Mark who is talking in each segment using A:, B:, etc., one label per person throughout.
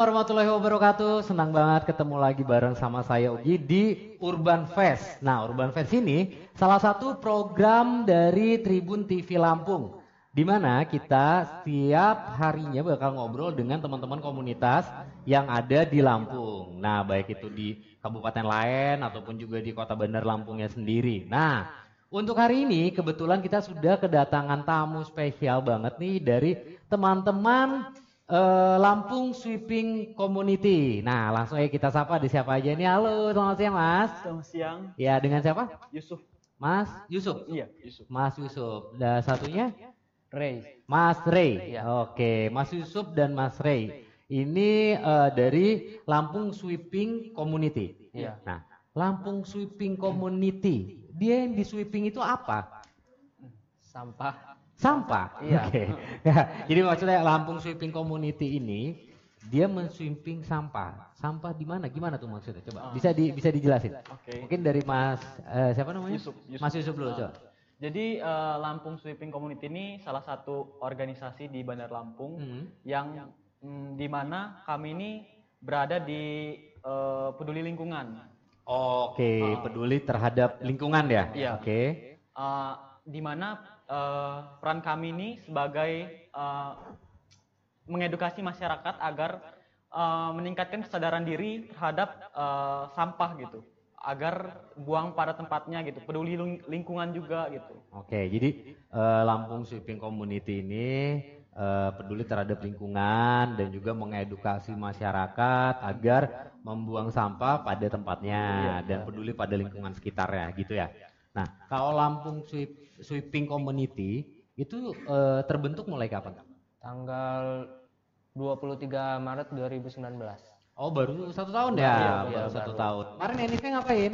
A: warahmatullahi wabarakatuh. Senang banget ketemu lagi bareng sama saya Ugi di Urban Fest. Nah, Urban Fest ini salah satu program dari Tribun TV Lampung. Di mana kita setiap harinya bakal ngobrol dengan teman-teman komunitas yang ada di Lampung. Nah, baik itu di kabupaten lain ataupun juga di kota bandar Lampungnya sendiri. Nah, untuk hari ini kebetulan kita sudah kedatangan tamu spesial banget nih dari teman-teman uh, Lampung Sweeping Community. Nah, langsung aja kita sapa di siapa aja nih. Halo, selamat siang Mas.
B: Selamat siang.
A: Ya, dengan siapa?
B: Yusuf.
A: Mas Yusuf.
B: Iya, Yusuf.
A: Mas Yusuf. Dan satunya
B: Ray.
A: Mas Ray.
B: Iya.
A: Oke, Mas Yusuf dan Mas Ray. Ini uh, dari Lampung Sweeping Community.
B: Iya.
A: Nah, Lampung Sweeping Community, dia yang di sweeping itu apa?
B: Sampah.
A: Sampah.
B: Iya.
A: Oke. Ya, jadi maksudnya Lampung Sweeping Community ini dia mensweeping sampah. Sampah di mana? Gimana tuh maksudnya? Coba
B: Ah.
A: bisa di bisa dijelasin.
B: Oke.
A: Mungkin dari Mas eh, siapa namanya?
B: Yusuf, Yusuf.
A: Mas Yusuf dulu
B: Ah.
A: coba.
B: Jadi eh, Lampung Sweeping Community ini salah satu organisasi di Bandar Lampung
A: Hmm.
B: yang mm, di mana kami ini berada di eh, peduli lingkungan.
A: Oke,
B: Ah.
A: peduli terhadap lingkungan ya.
B: Iya.
A: Oke.
B: Eh, di mana eh, peran kami ini sebagai eh, mengedukasi masyarakat agar eh, meningkatkan kesadaran diri terhadap eh, sampah gitu. Agar buang pada tempatnya gitu peduli ling- lingkungan juga gitu.
A: Oke, jadi eh, Lampung Sweeping Community ini eh, peduli terhadap lingkungan dan juga mengedukasi masyarakat agar membuang sampah pada tempatnya
B: Iya,
A: dan peduli pada lingkungan sekitarnya gitu ya. Nah, kalau Lampung Sweep- Sweeping Community itu eh, terbentuk mulai kapan?
C: tanggal 23 Maret 2019
A: Oh, baru satu tahun ya,
C: Iya,
A: baru
C: iya,
A: satu
C: baru.
A: tahun. Kemarin Enifnya ngapain?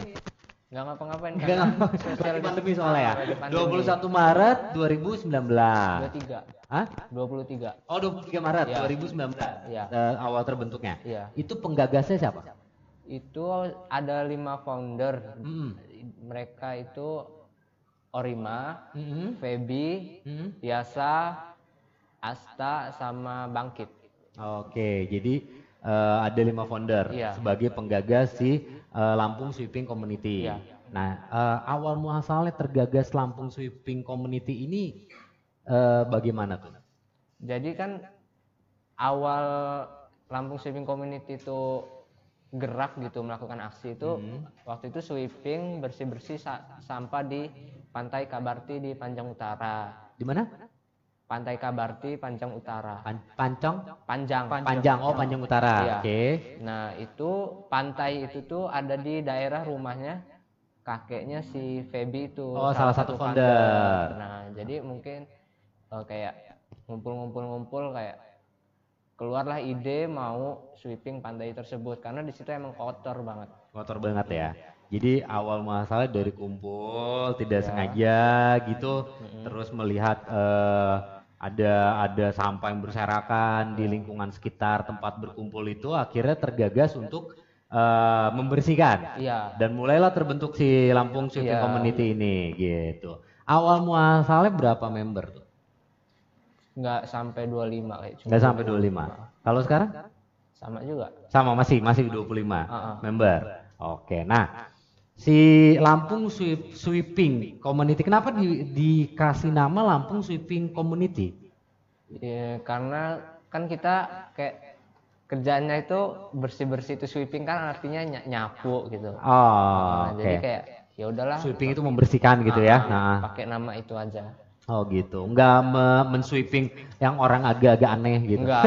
C: nggak ngapa-ngapain
A: Enggak
C: karena
A: ngapain.
C: sosial
A: pandemi soalnya ya.
C: Lagi pandemi.
A: 21 Maret 2019.
C: 23
A: Hah?
C: 23
A: Oh 23 Maret
C: Iya.
A: 2019
C: Iya.
A: Eh, awal terbentuknya.
C: Iya.
A: Itu penggagasnya siapa?
C: itu ada lima founder
A: Hmm.
C: mereka itu Orima
A: Hmm.
C: Feby
A: Hmm.
C: Yasa Asta sama Bangkit
A: Oke, jadi eh, ada lima founder
C: Iya.
A: sebagai penggagas si eh, Lampung Sweeping Community.
C: Iya.
A: Nah, eh, awal muasalnya tergagas Lampung Sweeping Community ini eh, bagaimana tuh?
C: jadi kan awal Lampung Sweeping Community itu gerak gitu melakukan aksi itu
A: Hmm.
C: waktu itu sweeping bersih-bersih sa- sampah di Pantai Kabarti di Panjang Utara.
A: Di mana?
C: Pantai Kabarti Panjang Utara.
A: Pan- Pancong?
C: Panjang.
A: Panjang. Oh, Panjang Utara.
C: Iya.
A: Oke.
C: Nah, itu pantai itu tuh ada di daerah rumahnya kakeknya si Feby itu.
A: Oh, salah satu founder.
C: Nah, jadi mungkin eh, kayak ngumpul-ngumpul-ngumpul kayak keluarlah ide mau sweeping pantai tersebut karena di situ emang kotor banget.
A: Kotor banget ya. Jadi awal masalah dari kumpul tidak
C: Ya.
A: sengaja gitu, terus melihat eh, ada ada sampah yang berserakan di lingkungan sekitar tempat berkumpul itu, akhirnya tergagas untuk eh, membersihkan.
C: Iya.
A: Dan mulailah terbentuk si Lampung Sweeping
C: Iya.
A: Community ini gitu. Awal muasalnya berapa member tuh?
C: nggak sampai 25 kayak cuma
A: Nggak sampai 25. Kalau sekarang?
C: sama juga
A: Sama masih masih 25
C: Ah, ah.
A: member. Oke. Nah, si Lampung Sweep- Sweeping Community kenapa di- dikasih nama Lampung Sweeping Community?
C: Ya, karena kan kita kayak kerjaannya itu bersih bersih itu sweeping kan artinya ny- nyapu gitu
A: Oh,
C: Nah,
A: oke.
C: jadi kayak ya udahlah
A: Sweeping itu membersihkan gitu ya. Nah,
C: pakai nama itu aja
A: oh gitu. Enggak me- mensweeping yang orang agak-agak aneh gitu.
C: enggak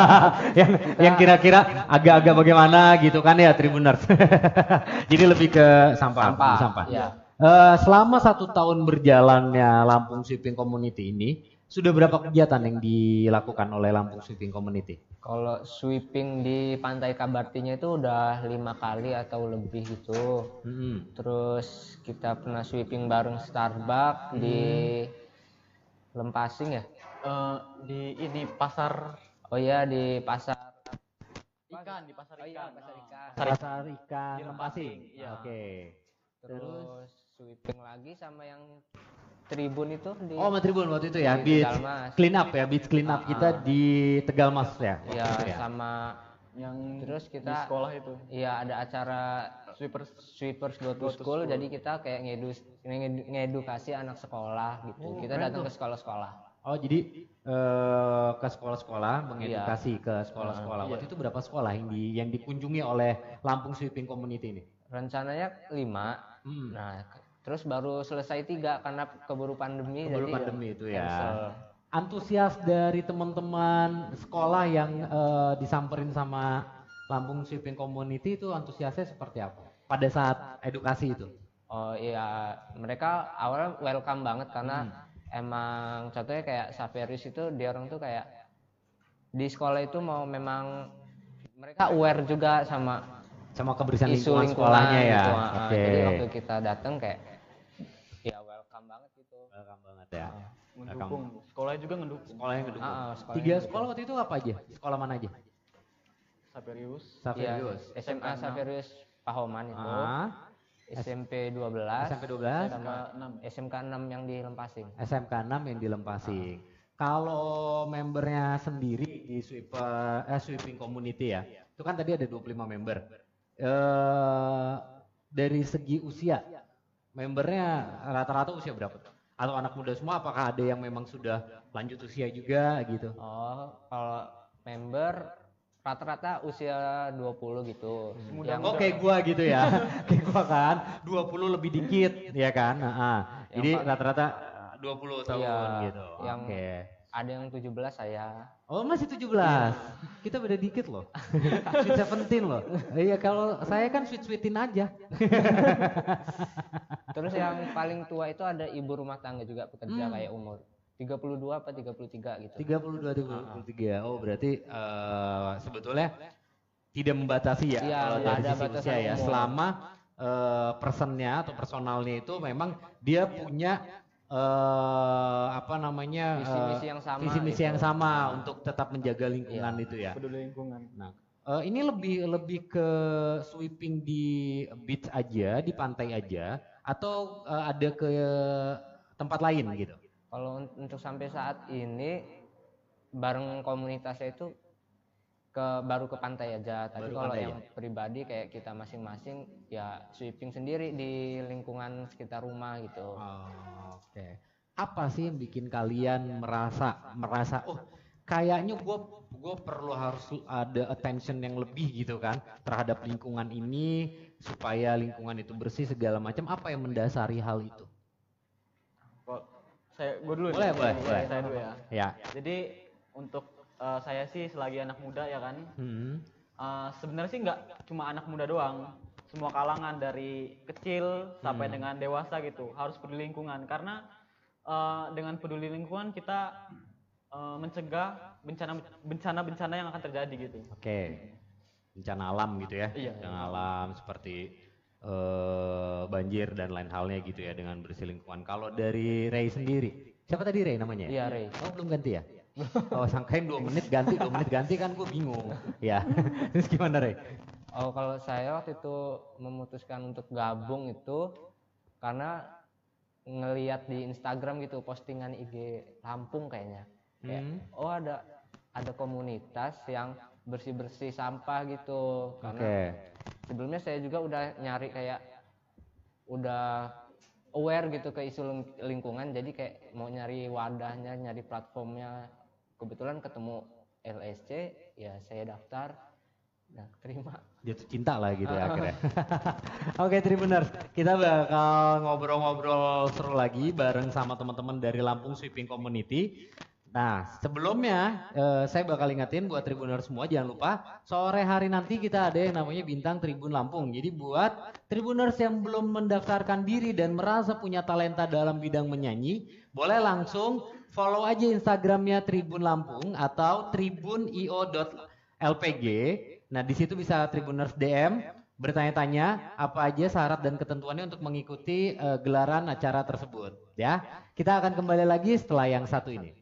A: yang yang kira-kira agak-agak bagaimana gitu kan ya Tribuners. Jadi lebih ke sampah,
C: Sampah,
A: sampah.
C: ya.
A: Eh, selama satu tahun berjalannya Lampung Sweeping Community ini, sudah berapa kegiatan yang dilakukan oleh Lampung Sweeping Community?
C: kalau sweeping di pantai Kabartinya itu udah lima kali atau lebih gitu
A: Hmm.
C: terus kita pernah sweeping bareng Starbucks di Lempasing ya
B: Eh, di ini pasar
C: oh iya di pasar
B: ikan di pasar
C: Oh iya,
B: ikan
C: pasar
B: Oh.
C: ikan.
A: Pasar ikan
B: Di
A: Lempasing.
B: Iya.
A: Oke.
C: terus sweeping lagi sama yang tribun itu di
A: Oh, Tribun waktu itu ya,
C: Di
A: beach
C: Tegalmas.
A: clean up ya, beach clean up kita di Tegalmas ya.
C: ya
A: itu ya.
C: sama
B: yang
C: Terus
B: di
C: kita-
B: sekolah itu
C: Iya ada acara
B: sweepers
C: sweepers go to school, jadi kita kayak ngedus ngedu- ngedukasi anak sekolah gitu. kita datang ke sekolah-sekolah.
A: Oh jadi eh, ke sekolah-sekolah mengedukasi ke sekolah-sekolah. Waktu itu berapa sekolah yang di yang dikunjungi oleh Lampung Sweeping Community ini?
C: Rencananya lima.
A: Hmm.
C: Nah, terus baru selesai tiga karena keburu pandemi.
A: Keburu
C: jadi
A: pandemi itu ya.
C: cancel.
A: Antusias dari teman-teman sekolah yang eh, disamperin sama Lampung Sweeping Community itu antusiasnya seperti apa? Pada saat edukasi itu?
C: Oh iya, mereka awalnya welcome banget karena emang contohnya kayak Saverius itu dia orang tuh kayak di sekolah itu mau memang mereka aware juga sama
A: Sama kebersihan
C: isu
A: lingkungan
C: lingkungan
A: sekolahnya ya.
C: gitu. ah.
A: Oke.
C: Jadi waktu kita datang kayak ya welcome banget gitu.
A: Welcome banget ya.
B: mendukung sekolahnya juga ngedukung
A: Sekolah yang kedua.
C: Ah, ah, sekolah
A: Tiga
C: yang
A: sekolah waktu itu apa aja? Sekolah mana aja?
B: Saverius
C: Iya,
A: Saverius.
C: SMA Saverius Pahoman itu,
A: Ah,
C: SMP 12,
A: SMP 12,
C: sama
B: enam.
C: SMK 6 yang di Lempasing.
A: SMK 6 yang di Lempasing. Kalau membernya sendiri di sweeper eh, sweeping community ya, itu kan tadi ada 25 member. Eh dari segi usia, membernya rata-rata usia berapa? Atau anak muda semua? Apakah ada yang memang sudah lanjut usia juga gitu?
C: Oh, kalau member rata-rata usia 20 gitu. Yang
A: Oh kayak gua gitu ya, kayak gua kan 20 lebih dikit ya kan. Nah, ah.
C: Yang
A: Jadi rata-rata eh, 20 tahun
C: Iya,
A: gitu.
C: yang
A: Oke.
C: Ada yang 17 saya.
A: Oh masih 17. Kita beda dikit loh. sweet 17 loh. Iya kalau saya kan sweet sweetin aja.
C: Terus yang paling tua itu ada ibu rumah tangga juga pekerja
A: Hmm.
C: kayak umur 32 apa 33 gitu.
A: 32 33. Oh berarti eh, sebetulnya tidak membatasi ya
C: Iya,
A: kalau dari
C: ada
A: sisi usia ya.
C: umur.
A: Selama eh, personnya atau personalnya itu memang dia punya eh, apa namanya
C: Visi
A: eh,
C: misi yang sama
A: visi misi
C: gitu.
A: yang sama untuk tetap menjaga lingkungan
C: Iya.
A: itu ya.
B: peduli lingkungan
A: Nah, eh, ini lebih lebih ke sweeping di beach aja, di pantai aja, atau eh, ada ke tempat lain gitu?
C: Kalau un- untuk sampai saat ini bareng komunitasnya itu ke baru ke pantai aja. Tapi
A: Baru
C: kalau yang pribadi kayak kita masing-masing ya sweeping sendiri di lingkungan sekitar rumah gitu.
A: Oh, Oke. Apa sih yang bikin kalian merasa merasa oh kayaknya gue gue perlu harus ada attention yang lebih gitu kan terhadap lingkungan ini supaya lingkungan itu bersih segala macam apa yang mendasari hal itu?
B: Kok saya gue dulu
A: Boleh,
B: nih.
A: boleh,
B: Saya-
A: boleh.
B: saya dulu ya
A: Ya.
B: jadi untuk eh, saya sih selagi anak muda ya kan
A: Hmm.
B: eh, sebenarnya sih nggak cuma anak muda doang semua kalangan dari kecil sampai
A: Hmm.
B: dengan dewasa gitu harus peduli lingkungan karena eh, dengan peduli lingkungan kita eh, mencegah bencana bencana bencana yang akan terjadi gitu
A: Oke. Bencana alam gitu ya.
B: Iya.
A: Bencana alam seperti eh, banjir dan lain halnya gitu ya dengan bersih lingkungan. Kalau dari Ray sendiri, siapa tadi Ray namanya?
C: Iya, Ray.
A: Oh belum ganti ya? Oh sangkain dua menit ganti, dua menit ganti kan gue bingung. Ya. Terus gimana Ray?
C: Oh kalau saya waktu itu memutuskan untuk gabung itu karena ngeliat di Instagram gitu postingan IG Lampung kayaknya. Kayak,
A: Hmm.
C: oh ada ada komunitas yang bersih bersih sampah gitu.
A: Oke.
C: Karena sebelumnya saya juga udah nyari kayak udah aware gitu ke isu ling- lingkungan jadi kayak mau nyari wadahnya nyari platformnya kebetulan ketemu LSC ya saya daftar nah terima
A: Jatuh cinta lah gitu ya akhirnya. Oke Tribuners, kita bakal ngobrol-ngobrol seru lagi bareng sama teman-teman dari Lampung Sweeping Community. Nah sebelumnya eh, saya bakal ingetin buat Tribuners semua jangan lupa sore hari nanti kita ada yang namanya Bintang Tribun Lampung. Jadi buat Tribuners yang belum mendaftarkan diri dan merasa punya talenta dalam bidang menyanyi, boleh langsung follow aja Instagramnya Tribun Lampung atau tribunio.lpg. Nah, di situ bisa Tribuners DM bertanya-tanya apa aja syarat dan ketentuannya untuk mengikuti eh, gelaran acara tersebut, ya. Kita akan kembali lagi setelah yang satu ini.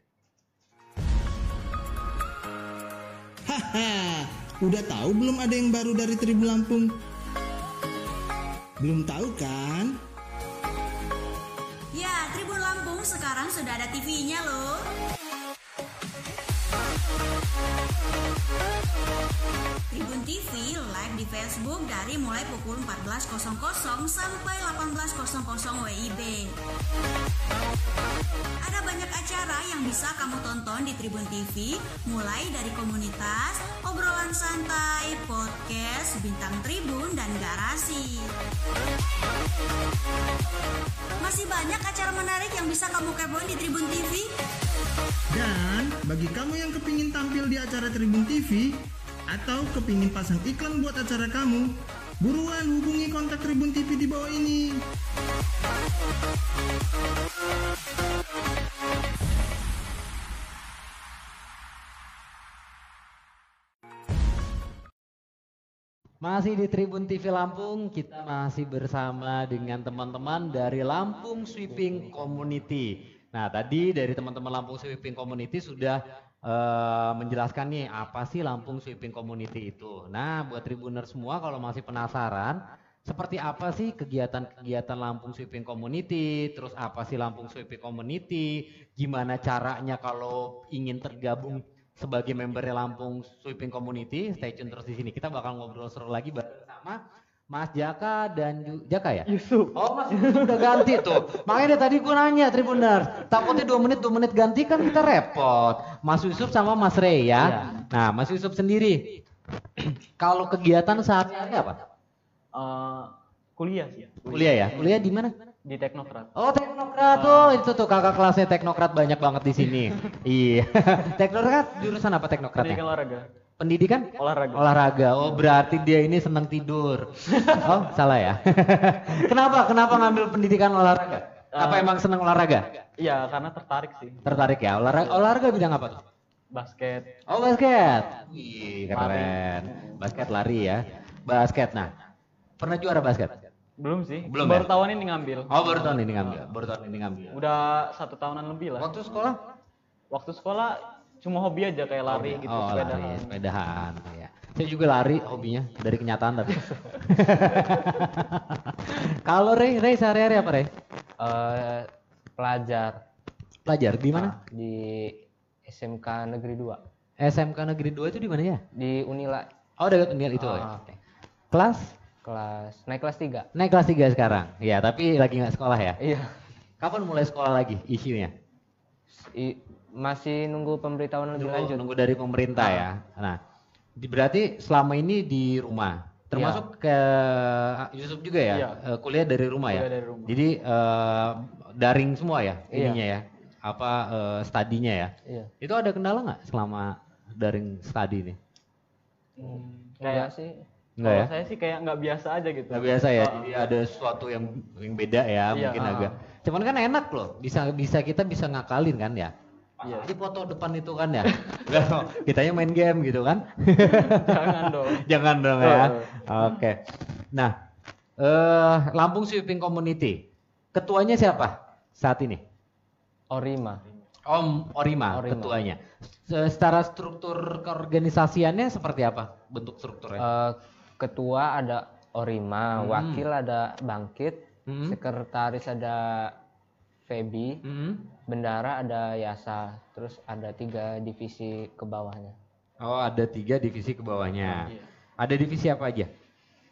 D: Haha, udah tahu belum ada yang baru dari Tribun Lampung? Belum tahu kan?
E: Sudah ada TV-nya loh. Tribun TV live di Facebook dari mulai pukul 14.00 sampai 18.00 WIB. Ada banyak acara yang bisa kamu tonton di Tribun TV, mulai dari komunitas, obrolan santai, podcast, bintang tribun, dan garasi. Masih banyak acara menarik yang bisa kamu kepoin di Tribun TV.
D: Dan bagi kamu yang kepingin tampil di acara Tribun TV atau kepingin pasang iklan buat acara kamu, buruan hubungi kontak Tribun TV di bawah ini.
A: Masih di Tribun TV Lampung, kita masih bersama dengan teman-teman dari Lampung Sweeping Community. Nah, tadi dari teman-teman Lampung Sweeping Community sudah eh, menjelaskan nih apa sih Lampung Sweeping Community itu. Nah, buat Tribuner semua kalau masih penasaran, seperti apa sih kegiatan-kegiatan Lampung Sweeping Community, terus apa sih Lampung Sweeping Community, gimana caranya kalau ingin tergabung sebagai membernya Lampung Sweeping Community, stay tune terus di sini. Kita bakal ngobrol seru lagi bareng sama Mas Jaka dan Ju- Jaka ya?
B: Yusuf.
A: Oh Mas Yusuf udah ganti tuh. Makanya tadi gue nanya Tribuners, takutnya dua menit dua menit ganti kan kita repot. Mas Yusuf sama Mas Rey ya. Nah Mas Yusuf sendiri, kalau kegiatan sehari-hari apa?
B: Eh, kuliah sih.
A: Kuliah ya? Kuliah di mana?
B: Di Teknokrat.
A: Oh teknokrat tuh itu tuh kakak kelasnya teknokrat banyak banget di sini. iya. teknokrat jurusan apa teknokratnya?
B: Pendidikan olahraga.
A: Pendidikan?
B: Olahraga.
A: Olahraga. Oh berarti dia ini senang tidur. oh salah ya. kenapa? Kenapa ngambil pendidikan olahraga? Apa
B: Eh,
A: emang senang olahraga?
B: Iya, karena tertarik sih.
A: Tertarik ya? Olahraga, olahraga bidang apa tuh?
B: Basket.
A: Oh basket. Wih keren. Basket lari ya. Basket. Nah, pernah juara basket?
B: Belum sih.
A: Belum
B: Baru
A: ya?
B: tahun ini ngambil.
A: Oh baru tahun ini ngambil. Baru tahun ini ngambil.
B: Udah satu tahunan lebih lah.
A: Waktu sekolah?
B: Waktu sekolah cuma hobi aja kayak lari gitu,
A: oh,
B: sepeda.
A: lari, sepedahan. Ya. Saya juga lari hobinya dari kenyataan tapi. Kalau Rey, Rey sehari-hari apa Rey?
C: Eh, pelajar
A: Pelajar di mana?
C: di SMK Negeri 2
A: SMK Negeri 2 itu di mana ya?
C: di Unila
A: Oh, dekat Unil itu. ya.
C: Ah.
A: Oke. Kelas?
C: kelas naik kelas 3
A: Naik kelas 3 sekarang. Ya, tapi lagi nggak sekolah ya.
C: iya
A: Kapan mulai sekolah lagi isunya?
C: I- masih nunggu pemberitahuan lebih
A: Nunggu,
C: lanjut
A: nunggu dari pemerintah ya. Nah, di, berarti selama ini di rumah. Termasuk ke Yusuf juga ya?
B: Iya.
A: Eh, kuliah dari rumah ya?
B: Kuliah dari rumah.
A: Jadi eh, daring semua ya
C: Iya.
A: ininya ya? Apa eh, studinya ya?
C: iya
A: Itu ada kendala nggak selama daring study nih?
C: enggak sih
A: Enggak ya?
B: Kalau saya sih kayak nggak biasa aja gitu.
A: Nggak biasa ya,
B: Oh,
A: jadi ada sesuatu yang yang beda ya,
B: Iya,
A: mungkin
B: ah.
A: agak. Cuman kan enak loh, bisa bisa kita bisa ngakalin kan ya.
B: Iya.
A: Di foto depan itu kan ya. Nggak, Kitanya main game gitu kan.
B: Jangan dong.
A: Jangan dong ya. Oke. Nah, eh Lampung Sweeping Community. Ketuanya siapa saat ini?
C: Orima
A: Om Orima,
C: Orima.
A: ketuanya. Se- Secara struktur keorganisasiannya seperti apa bentuk strukturnya?
C: Eh, ketua ada Orima
A: Hmm.
C: wakil ada Bangkit
A: Hmm.
C: sekretaris ada Feby
A: Hmm.
C: bendara ada Yasa terus ada tiga divisi ke bawahnya
A: Oh, ada tiga divisi ke bawahnya.
B: Iya.
A: Ada divisi apa aja?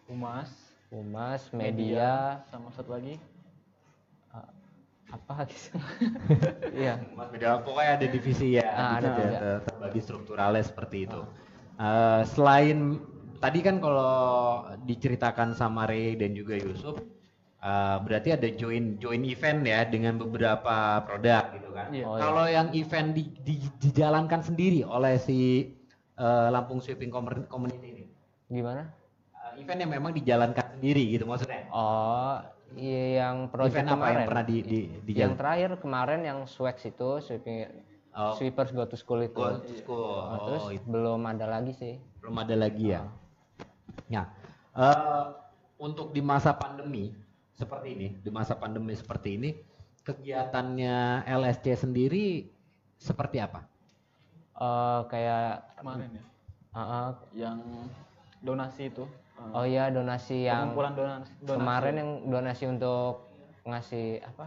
B: Humas,
C: Humas media
B: sama satu lagi.
C: eh, apa iya
A: Mas Beda, pokoknya ada divisi ya,
C: Ah, ada
A: divisi
C: tiga.
A: ter- terbagi strukturalnya seperti itu. Eh, selain tadi kan kalau diceritakan sama Ray dan juga Yusuf, eh, berarti ada join join event ya dengan beberapa produk gitu kan.
B: Iya.
C: Oh,
A: kalau yang event di, di- dijalankan sendiri oleh si eh, Lampung Sweeping Community ini,
C: gimana?
A: Eh, event yang memang dijalankan sendiri gitu maksudnya.
C: Oh iya yang project
A: event apa
C: kemarin
A: yang pernah di, di,
C: yang
A: dijalankan?
C: terakhir kemarin yang Swax itu sweeping
A: Oh.
C: sweepers go to school itu
A: Go to school.
C: Oh, terus
A: Oh, itu.
C: belum ada lagi sih
A: belum ada lagi ya. Nah, eh, untuk di masa pandemi seperti ini, di masa pandemi seperti ini, kegiatannya LSC sendiri seperti apa?
C: Eh, kayak
B: Kemarin ya.
C: uh, uh,
B: Yang donasi itu. eh,
C: oh iya donasi yang
B: pengumpulan donasi, donasi.
C: kemarin yang donasi untuk ngasih apa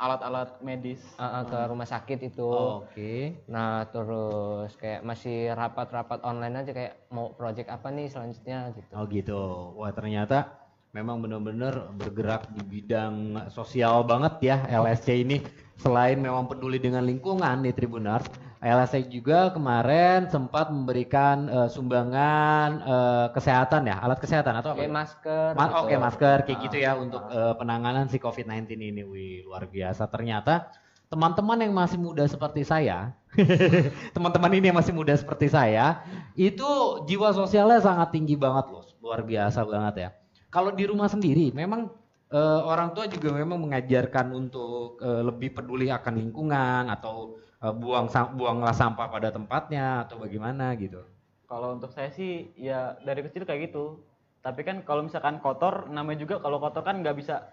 B: alat-alat medis.
C: uh, uh, ke rumah sakit itu.
A: Oke.
C: Nah terus kayak masih rapat-rapat online aja kayak mau project apa nih selanjutnya gitu.
A: Oh gitu. Wah ternyata memang benar-benar bergerak di bidang sosial banget ya LSC ini. Selain memang peduli dengan lingkungan di Tribunars, LSC juga kemarin sempat memberikan eh, sumbangan eh, kesehatan ya, alat kesehatan atau apa?
C: Kayak masker.
A: Ma-
C: gitu.
A: Oke masker kayak
C: Ah,
A: gitu ya untuk eh, penanganan si COVID-19 ini. Wih luar biasa. Ternyata teman-teman yang masih muda seperti saya, teman-teman ini yang masih muda seperti saya, itu jiwa sosialnya sangat tinggi banget loh, luar biasa banget ya. Kalau di rumah sendiri, memang eh, orang tua juga memang mengajarkan untuk eh, lebih peduli akan lingkungan atau eh, buang buanglah sampah pada tempatnya atau bagaimana gitu.
B: Kalau untuk saya sih ya dari kecil kayak gitu. Tapi kan kalau misalkan kotor, namanya juga kalau kotor kan nggak bisa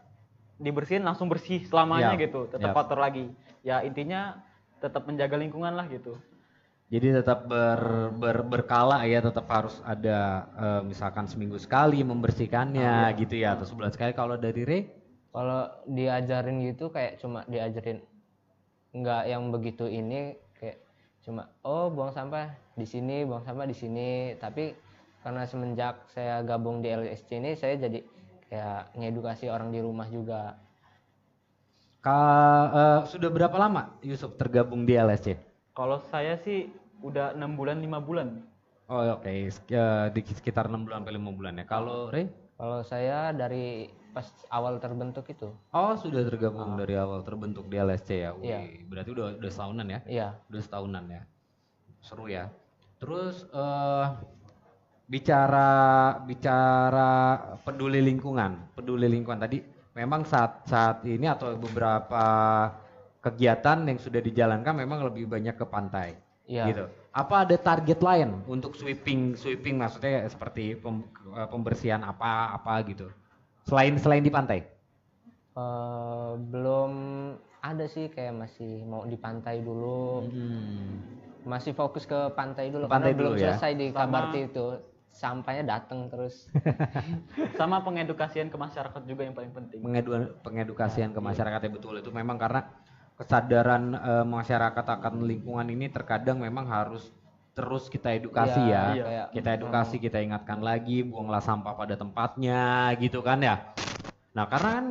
B: dibersihin langsung bersih selamanya
A: Yap,
B: gitu, tetap
A: yap.
B: kotor lagi. Ya intinya tetap menjaga lingkungan lah gitu.
A: Jadi tetap ber, ber- berkala ya, tetap harus ada eh, misalkan seminggu sekali membersihkannya gitu ya, atau sebulan sekali. Kalau dari Ray,
C: Kalau diajarin gitu kayak cuma diajarin nggak yang begitu ini kayak cuma oh buang sampah di sini, buang sampah di sini. Tapi karena semenjak saya gabung di LSC ini saya jadi kayak ngedukasi orang di rumah juga.
A: ka- eh, sudah berapa lama Yusuf tergabung di LSC?
B: Kalau saya sih udah enam bulan lima bulan.
A: Oh oke, Sek- eh, di sekitar 6 bulan sampai 5 bulan ya. Kalau Ray?
C: Kalau saya dari pas awal terbentuk itu,
A: Oh sudah tergabung dari awal terbentuk di LSC ya. Wih,
C: Iya.
A: berarti udah udah setahunan ya?
C: iya
A: Udah setahunan ya. Seru ya. Terus eh bicara bicara peduli lingkungan, peduli lingkungan tadi memang saat saat ini atau beberapa kegiatan yang sudah dijalankan memang lebih banyak ke pantai.
C: Iya.
A: Gitu. Apa ada target lain untuk sweeping sweeping maksudnya seperti pem- eh, pembersihan apa apa gitu. Selain selain di pantai.
C: Eh, belum ada sih kayak masih mau di pantai dulu.
A: Hmm.
C: masih fokus ke pantai dulu
A: pantai
C: karena belum
A: dulu ya.
C: selesai di
B: Sama-
C: Kabarti itu sampahnya datang terus
B: Sama pengedukasian ke masyarakat juga yang paling penting.
A: Pengedukasian ke masyarakat ya betul itu memang karena kesadaran eh, masyarakat akan lingkungan ini terkadang memang harus terus kita edukasi
C: Iya,
A: ya.
B: iya.
C: kayak
A: Kita edukasi, kita ingatkan lagi, buanglah sampah pada tempatnya gitu kan ya. Nah, karena kan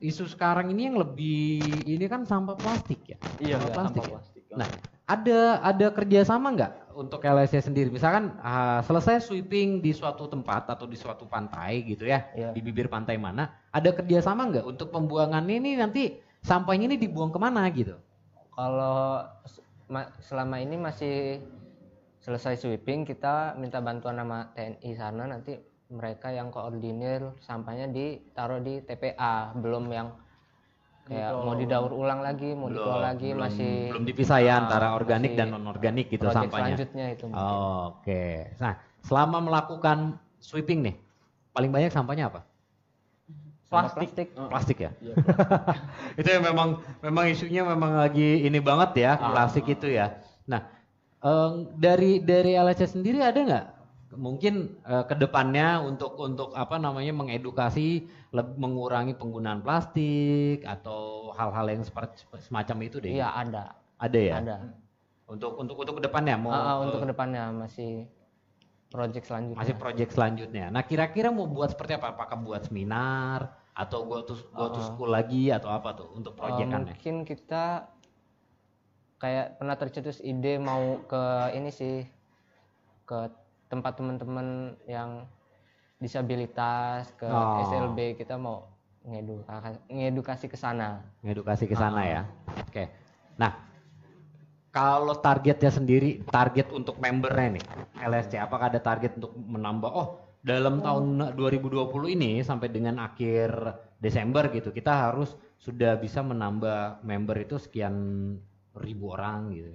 A: isu sekarang ini yang lebih ini kan sampah plastik ya.
B: Iya,
A: Sampah plastik.
B: sampah
A: ya?
B: plastik.
A: Nah, ada ada kerjasama nggak untuk LSC sendiri? Misalkan ah, selesai sweeping di suatu tempat atau di suatu pantai gitu ya,
C: Iya.
A: di bibir pantai mana, ada kerjasama nggak untuk pembuangan ini nanti sampahnya ini dibuang ke mana gitu?
C: kalau selama ini masih selesai sweeping kita minta bantuan sama TNI sana nanti mereka yang koordinir sampahnya ditaruh di TPA belum yang kayak mau didaur ulang lagi mau dikelola lagi
A: belum,
C: masih
A: belum dipisah ya
C: Ah,
A: antara organik dan non organik gitu sampahnya.
C: selanjutnya itu mungkin.
A: Oke. Nah, selama melakukan sweeping nih, paling banyak sampahnya apa?
B: Plastik.
C: plastik
A: Plastik ya?
B: Iya,
A: itu yang memang memang isunya memang lagi ini banget ya plastik itu ya. Nah em, dari dari LSC sendiri ada nggak mungkin eh, ke depannya untuk untuk apa namanya mengedukasi mengurangi penggunaan plastik atau hal-hal yang seperti semacam itu deh.
C: iya ada
A: Ada ya.
C: ada
A: Untuk untuk untuk ke depannya mau
C: Ah, ah,
A: eh,
C: untuk ke depannya masih project selanjutnya
A: masih proyek selanjutnya. Nah kira-kira mau buat seperti apa? Apakah buat seminar atau go to go to school lagi atau apa tuh untuk
C: Eh,
A: proyekannya?
C: mungkin kita kayak pernah tercetus ide mau ke ini sih ke tempat teman-teman yang disabilitas ke
A: Oh.
C: SLB kita mau ngedukasi, ngedukasi ke sana.
A: ngedukasi ke sana ya. Oke. Nah, kalau targetnya sendiri, target untuk membernya nih, LSC, apakah ada target untuk menambah? Oh, dalam tahun 2020 ini sampai dengan akhir Desember gitu, kita harus sudah bisa menambah member itu sekian ribu orang gitu.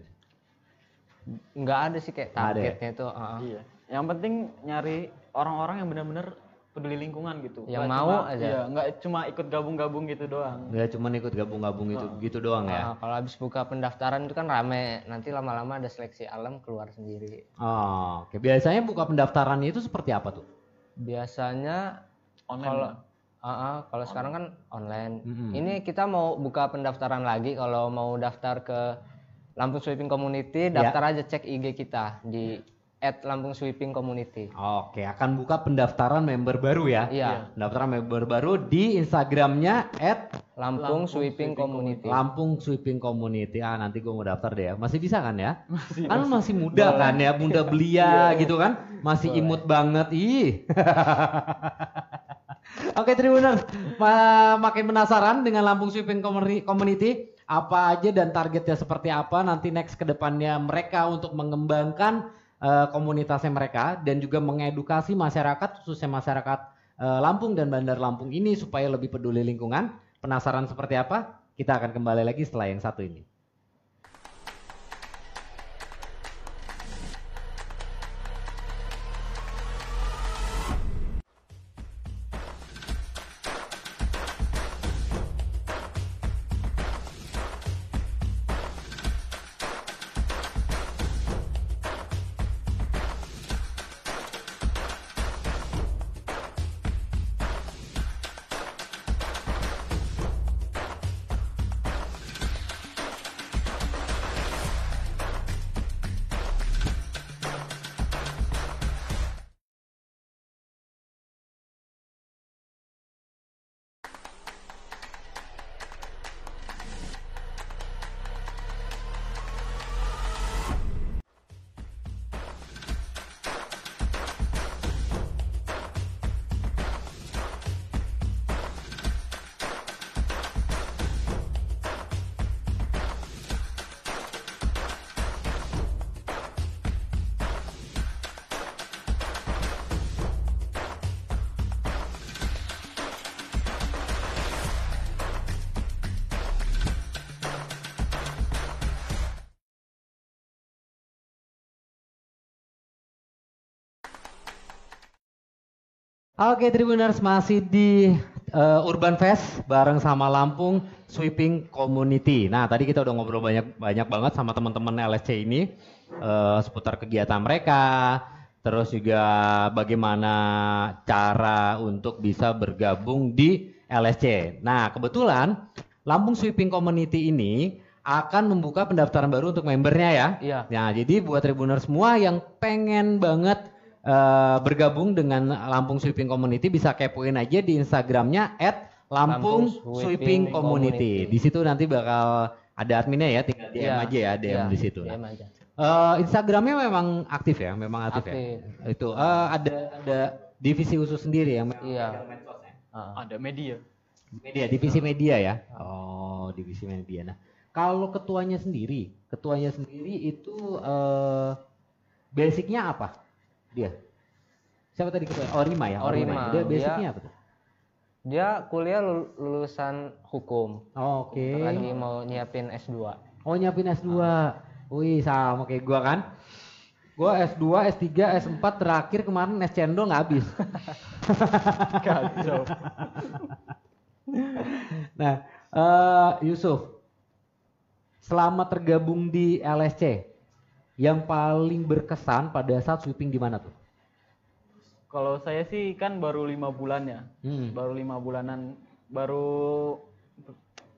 C: Nggak ada sih kayak
A: ya?
C: targetnya itu. ah.
B: Iya. Yang penting nyari orang-orang yang benar-benar peduli lingkungan gitu.
C: Yang
B: Nggak
C: mau
B: cuma-
C: aja.
B: Iya, nggak cuma ikut gabung-gabung gitu doang.
A: Nggak cuma ikut gabung-gabung itu gitu doang ya.
C: Ah, kalau habis buka pendaftaran itu kan rame, nanti lama-lama ada seleksi alam keluar sendiri.
A: Oh, oke. Biasanya buka pendaftarannya itu seperti apa tuh?
C: Biasanya
B: Online
C: kalau. Ah, ah, kalau sekarang kan online.
A: Mm-mm.
C: Ini kita mau buka pendaftaran lagi kalau mau daftar ke Lampung Sweeping Community,
A: Ya.
C: daftar aja cek IG kita di @lampung sweeping community.
A: Oke, akan buka pendaftaran member baru ya.
C: Iya.
A: Pendaftaran member baru di Instagramnya
C: Lampung, Sweeping, Community.
A: Lampung Sweeping Community. Ah nanti gue mau daftar deh ya. Masih bisa kan ya? kan masih muda kan ya, muda belia gitu kan. Masih imut banget. Ih. Oke Tribuners, Ma- makin penasaran dengan Lampung Sweeping Community- Community apa aja dan targetnya seperti apa nanti next ke depannya mereka untuk mengembangkan eh, komunitasnya mereka dan juga mengedukasi masyarakat khususnya masyarakat eh, Lampung dan Bandar Lampung ini supaya lebih peduli lingkungan. Penasaran seperti apa? Kita akan kembali lagi setelah yang satu ini. Oke Tribuners masih di eh, Urban Fest bareng sama Lampung Sweeping Community. Nah tadi kita udah ngobrol banyak banyak banget sama teman-teman LSC ini eh, seputar kegiatan mereka, terus juga bagaimana cara untuk bisa bergabung di LSC. Nah kebetulan Lampung Sweeping Community ini akan membuka pendaftaran baru untuk membernya ya.
C: Iya.
A: Nah, jadi buat tribuners semua yang pengen banget eh, bergabung dengan Lampung Sweeping Community bisa kepoin aja di Instagramnya @lampung
C: Lampung
A: Sweeping
C: Sweeping
A: Community.
C: Community.
A: Di situ nanti bakal ada adminnya ya, tinggal DM
C: Iya,
A: aja ya, DM
C: iya,
A: di situ.
C: DM
A: Nah,
C: aja.
A: eh, Instagramnya memang aktif ya, memang aktif,
C: Aktif.
A: ya. Itu eh, ada ada divisi khusus sendiri yang memang
C: Iya.
A: ya?
C: Ah.
B: Ada media.
A: Media, divisi media ya. Oh, divisi media. Nah, kalau ketuanya sendiri, ketuanya sendiri itu eh basicnya apa? Dia. Siapa tadi ketua? Oh, Rima ya.
C: Oh, Rima.
A: Dia
C: Dia-
A: basicnya apa tuh?
C: Dia kuliah lul- lulusan hukum.
A: Oh, Oke.
C: Lagi mau nyiapin S2.
A: Oh, nyiapin S2. Wih, sama kayak gua kan. Gua S2, S3, S4 terakhir kemarin S cendol nggak habis.
B: Kacau.
A: Nah, eh Yusuf, selama tergabung di LSC, yang paling berkesan pada saat sweeping di mana tuh?
B: Kalau saya sih kan baru lima bulan ya.
A: Hmm.
B: Baru lima bulanan. Baru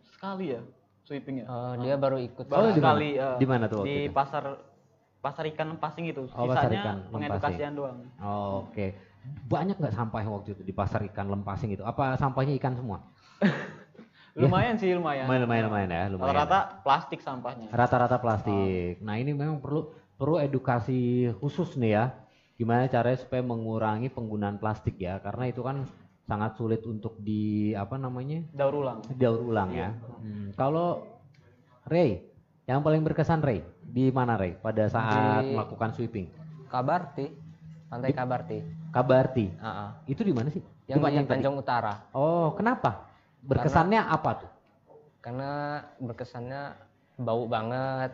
B: sekali ya sweeping ya.
C: Eh, dia baru ikut.
A: Oh,
B: Baru
A: mana?
B: sekali. eh,
A: Di mana tuh
B: Di
A: itu?
B: pasar pasar ikan Lempasing itu.
A: Oh, pasar
B: Sisanya
A: ikan Lempasing.
B: pengedukasian doang.
A: Oh, Oke, banyak nggak sampah waktu itu di pasar ikan Lempasing itu? Apa sampahnya ikan semua?
B: Lumayan sih lumayan.
A: Lumayan, lumayan, lumayan ya, lumayan.
B: Rata-rata plastik sampahnya.
A: Rata-rata plastik. Nah ini memang perlu perlu edukasi khusus nih ya. Gimana caranya supaya mengurangi penggunaan plastik ya? Karena itu kan sangat sulit untuk di apa namanya
B: Daur ulang.
A: daur ulang ya. Hmm, Kalau Ray, yang paling berkesan Ray di mana Ray pada saat
C: Di-
A: melakukan sweeping?
C: Kabarti. Pantai Kabarti.
A: Kabarti.
C: Ah, ah.
A: Itu di mana sih?
C: Yang di? Tanjung Utara.
A: Oh, kenapa? Berkesannya apa tuh?
C: Karena berkesannya bau banget.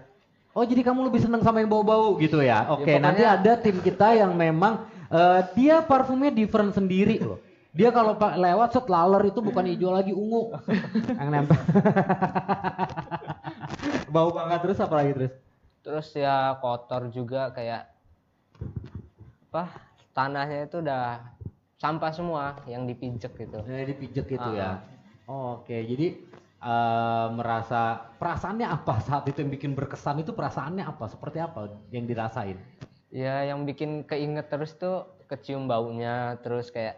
A: Oh, jadi kamu lebih seneng sama yang bau-bau gitu ya? Oke,
C: pokoknya-
A: nanti ada tim kita yang memang eh, dia parfumnya different sendiri loh. Dia kalau lewat set laler itu bukan hijau lagi ungu yang nempel. bau banget terus apa lagi terus?
C: Terus ya kotor juga kayak apa? Tanahnya itu udah sampah semua yang dipijek gitu
A: Eh, dipijek gitu
C: Ah,
A: ya. Oke, jadi eh, merasa perasaannya apa saat itu yang bikin berkesan itu perasaannya apa? Seperti apa yang dirasain?
C: ya yang bikin keinget terus tuh kecium baunya terus kayak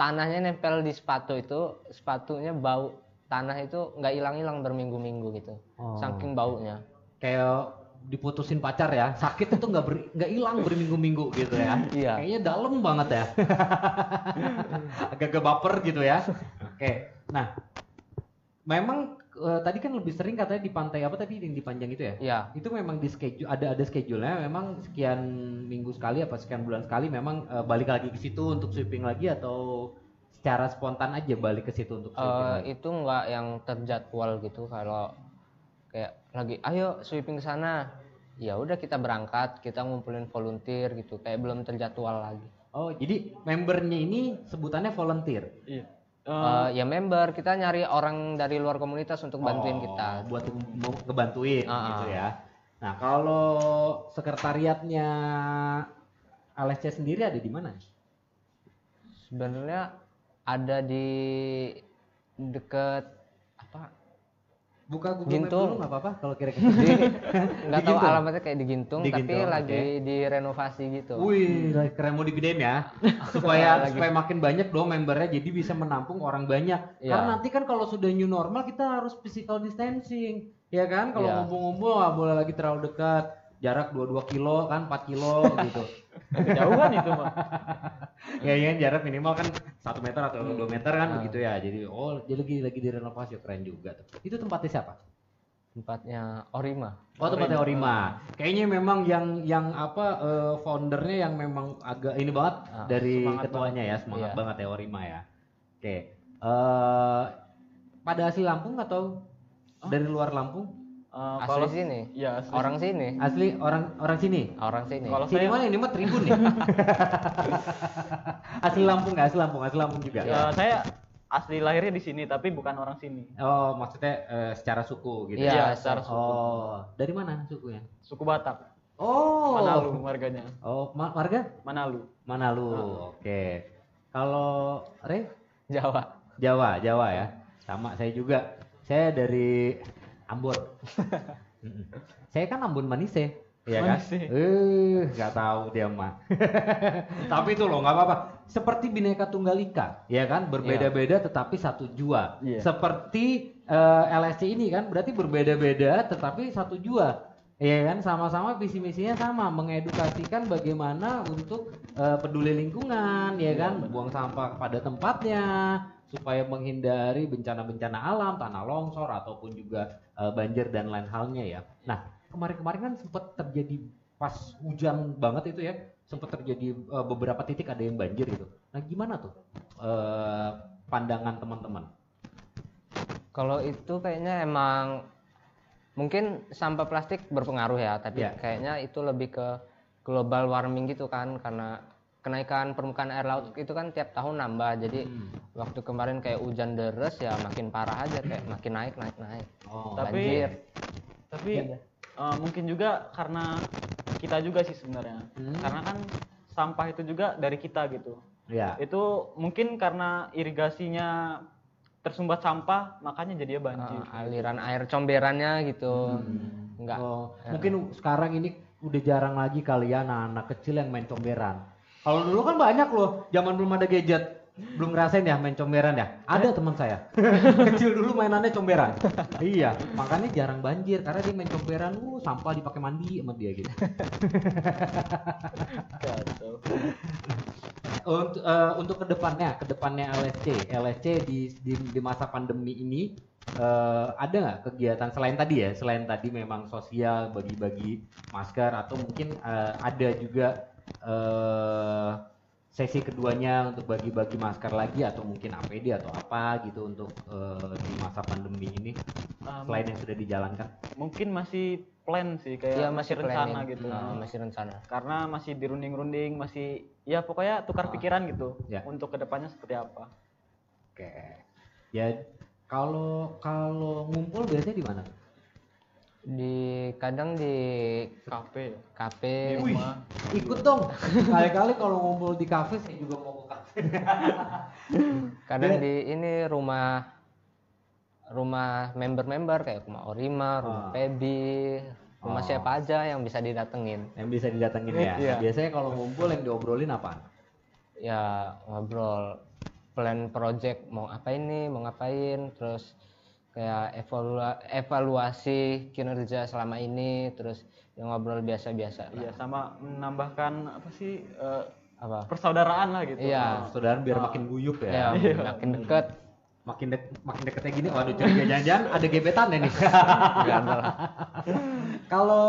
C: tanahnya nempel di sepatu itu sepatunya bau tanah itu nggak hilang-hilang berminggu-minggu gitu
A: Oh.
C: saking baunya
A: Kayak diputusin pacar ya, sakit itu nggak ber- nggak hilang berminggu-minggu gitu ya.
C: Iya.
A: Kayaknya dalam banget ya. Agak-agak baper gitu ya. Oke, nah memang eh, tadi kan lebih sering katanya di pantai apa tadi yang di Panjang itu ya?
C: ya
A: itu memang di schedule ada ada schedule-nya memang sekian minggu sekali apa sekian bulan sekali memang eh, balik lagi ke situ untuk sweeping lagi atau secara spontan aja balik ke situ untuk sweeping lagi.
C: itu nggak yang terjadwal gitu kalau kayak lagi ayo sweeping ke sana ya udah kita berangkat kita ngumpulin volunteer gitu kayak belum terjadwal lagi
A: Oh, jadi membernya ini sebutannya volunteer.
B: Iya.
C: Eh, ya member kita nyari orang dari luar komunitas untuk bantuin
A: Oh,
C: kita
A: buat mau ngebantuin
C: Ah,
A: gitu
C: ah.
A: ya. Nah, kalau sekretariatnya LSC sendiri ada di mana?
C: sebenarnya ada di deket
A: Buka Google Map
C: Gintung.
A: dulu nggak apa-apa kalau kira-kira.
C: nggak tahu
A: Gintung?
C: alamatnya kayak di Gintung
A: Di
C: tapi
A: Gintung,
C: lagi direnovasi gitu
A: Wih, keren mau digedein ya. Supaya
C: Lagi.
A: supaya makin banyak dong membernya jadi bisa menampung orang banyak.
C: Iya.
A: Karena nanti kan kalau sudah new normal kita harus physical distancing. Ya kan? Kalau
C: Iya.
A: ngumpul-ngumpul nggak boleh lagi terlalu dekat. Jarak 22 kilo kan 4 kilo gitu.
B: Kejauhan itu mah.
A: ya ya jarak minimal kan 1 meter atau 2 meter kan
C: Nah.
A: begitu ya. Jadi oh dia lagi lagi direnovasi keren juga tuh. Itu tempatnya siapa?
C: tempatnya Orima
A: Oh tempatnya Orima. Kayaknya memang yang yang apa eh, foundernya yang memang agak ini banget
C: Ah,
A: dari ketuanya ya semangat
C: Iya.
A: banget ya Orima ya. Oke. Eh pada asli Lampung atau dari luar Lampung?
B: Eh,
C: asli
B: kalau
C: sini
B: ya asli.
C: orang sini
A: Asli orang orang sini.
C: orang sini
B: Kalau
A: Sini
B: saya
A: mana ini mah Tribun nih. asli Lampung nggak? Asli Lampung, asli Lampung juga.
B: ya, saya asli lahirnya di sini tapi bukan orang sini.
A: Oh, maksudnya eh, secara suku gitu.
C: Iya,
B: Iya,
C: secara
B: suku.
A: Oh, dari mana sukunya?
B: Suku Batak.
A: Oh.
B: Manalu marganya.
A: Oh, ma- marga?
B: Manalu.
A: Manalu. Oke. Kalau Re?
C: Jawa
A: Jawa, Jawa ya. Sama saya juga. Saya dari Ambon. Saya kan Ambon Manise, ya kan?
B: Manise.
A: Eh, nggak tahu dia mah. Tapi itu loh nggak apa-apa. Seperti bineka tunggal ika, ya kan? Berbeda-beda tetapi satu jua.
B: Iya.
A: Seperti eh, LSC ini kan berarti berbeda-beda tetapi satu jua. Ya kan sama-sama visi misinya sama mengedukasikan bagaimana untuk eh, peduli lingkungan ya kan buang sampah pada tempatnya supaya menghindari bencana-bencana alam tanah longsor ataupun juga eh, banjir dan lain halnya ya. Nah kemarin-kemarin kan sempat terjadi pas hujan banget itu ya sempat terjadi eh, beberapa titik ada yang banjir gitu. Nah gimana tuh eh, pandangan teman-teman?
C: Kalau itu kayaknya emang mungkin sampah plastik berpengaruh ya, tapi
A: Iya.
C: kayaknya itu lebih ke global warming gitu kan karena kenaikan permukaan air laut itu kan tiap tahun nambah. Jadi
A: Hmm.
C: waktu kemarin kayak hujan deres ya makin parah aja kayak makin naik naik naik.
A: Oh,
B: Tapi-
C: Banjir.
B: Tapi
C: Iya.
B: eh, mungkin juga karena kita juga sih sebenarnya.
A: Hmm.
B: Karena kan sampah itu juga dari kita gitu.
A: ya.
B: Itu mungkin karena irigasinya tersumbat sampah makanya jadi banjir.
C: Uh, aliran air comberannya gitu. Enggak.
A: Oh, mungkin sekarang ini udah jarang lagi kali ya anak-anak kecil yang main comberan. Kalau dulu kan banyak loh, zaman belum ada gadget. Belum ngerasain ya main comberan ya? Ada teman saya. Kecil dulu mainannya comberan. iya, makanya jarang banjir karena dia main comberan, uh sampah dipakai mandi sama dia gitu. Untuk eh, untuk ke depannya, ke depannya LSC, LSC di di, di masa pandemi ini eh, ada nggak kegiatan selain tadi ya, selain tadi memang sosial bagi-bagi masker atau mungkin eh, ada juga eh, sesi keduanya untuk bagi-bagi masker lagi atau mungkin APD atau apa gitu untuk eh, di masa pandemi ini
B: Um,
A: selain yang sudah dijalankan.
B: mungkin masih plan sih kayak
C: Iya
B: masih
C: masih
B: rencana
C: planning.
B: gitu.
C: Uh, masih rencana.
B: Karena masih dirunding-runding, masih ya pokoknya tukar
C: Ah.
B: pikiran gitu
A: Ya.
B: untuk ke depannya seperti apa.
A: Oke. Ya kalau kalau ngumpul biasanya di mana?
C: Di kadang di
B: Kafe.
C: kafe
B: Di rumah.
A: Ikut dong. Kali-kali kalau ngumpul di kafe saya juga mau
C: kadang di ini rumah rumah member-member kayak rumah Orima, rumah
A: Ah.
C: Pebi, rumah
A: Oh.
C: siapa aja yang bisa didatengin.
A: Yang bisa didatengin ya.
B: Iya.
A: Biasanya kalau ngumpul yang diobrolin apa?
C: Ya ngobrol plan project mau apa ini, mau ngapain, terus kayak evalua- evaluasi kinerja selama ini, terus yang ngobrol biasa-biasa. lah.
B: Iya, sama menambahkan apa sih eh,
C: Apa?
B: persaudaraan lah gitu.
C: Iya.
A: Saudara biar makin guyup
C: Ya,
A: ya.
C: makin deket.
A: Makin dek, makin deketnya gini, waduh curiga jangan-jangan ada gebetan ya nih. Kalau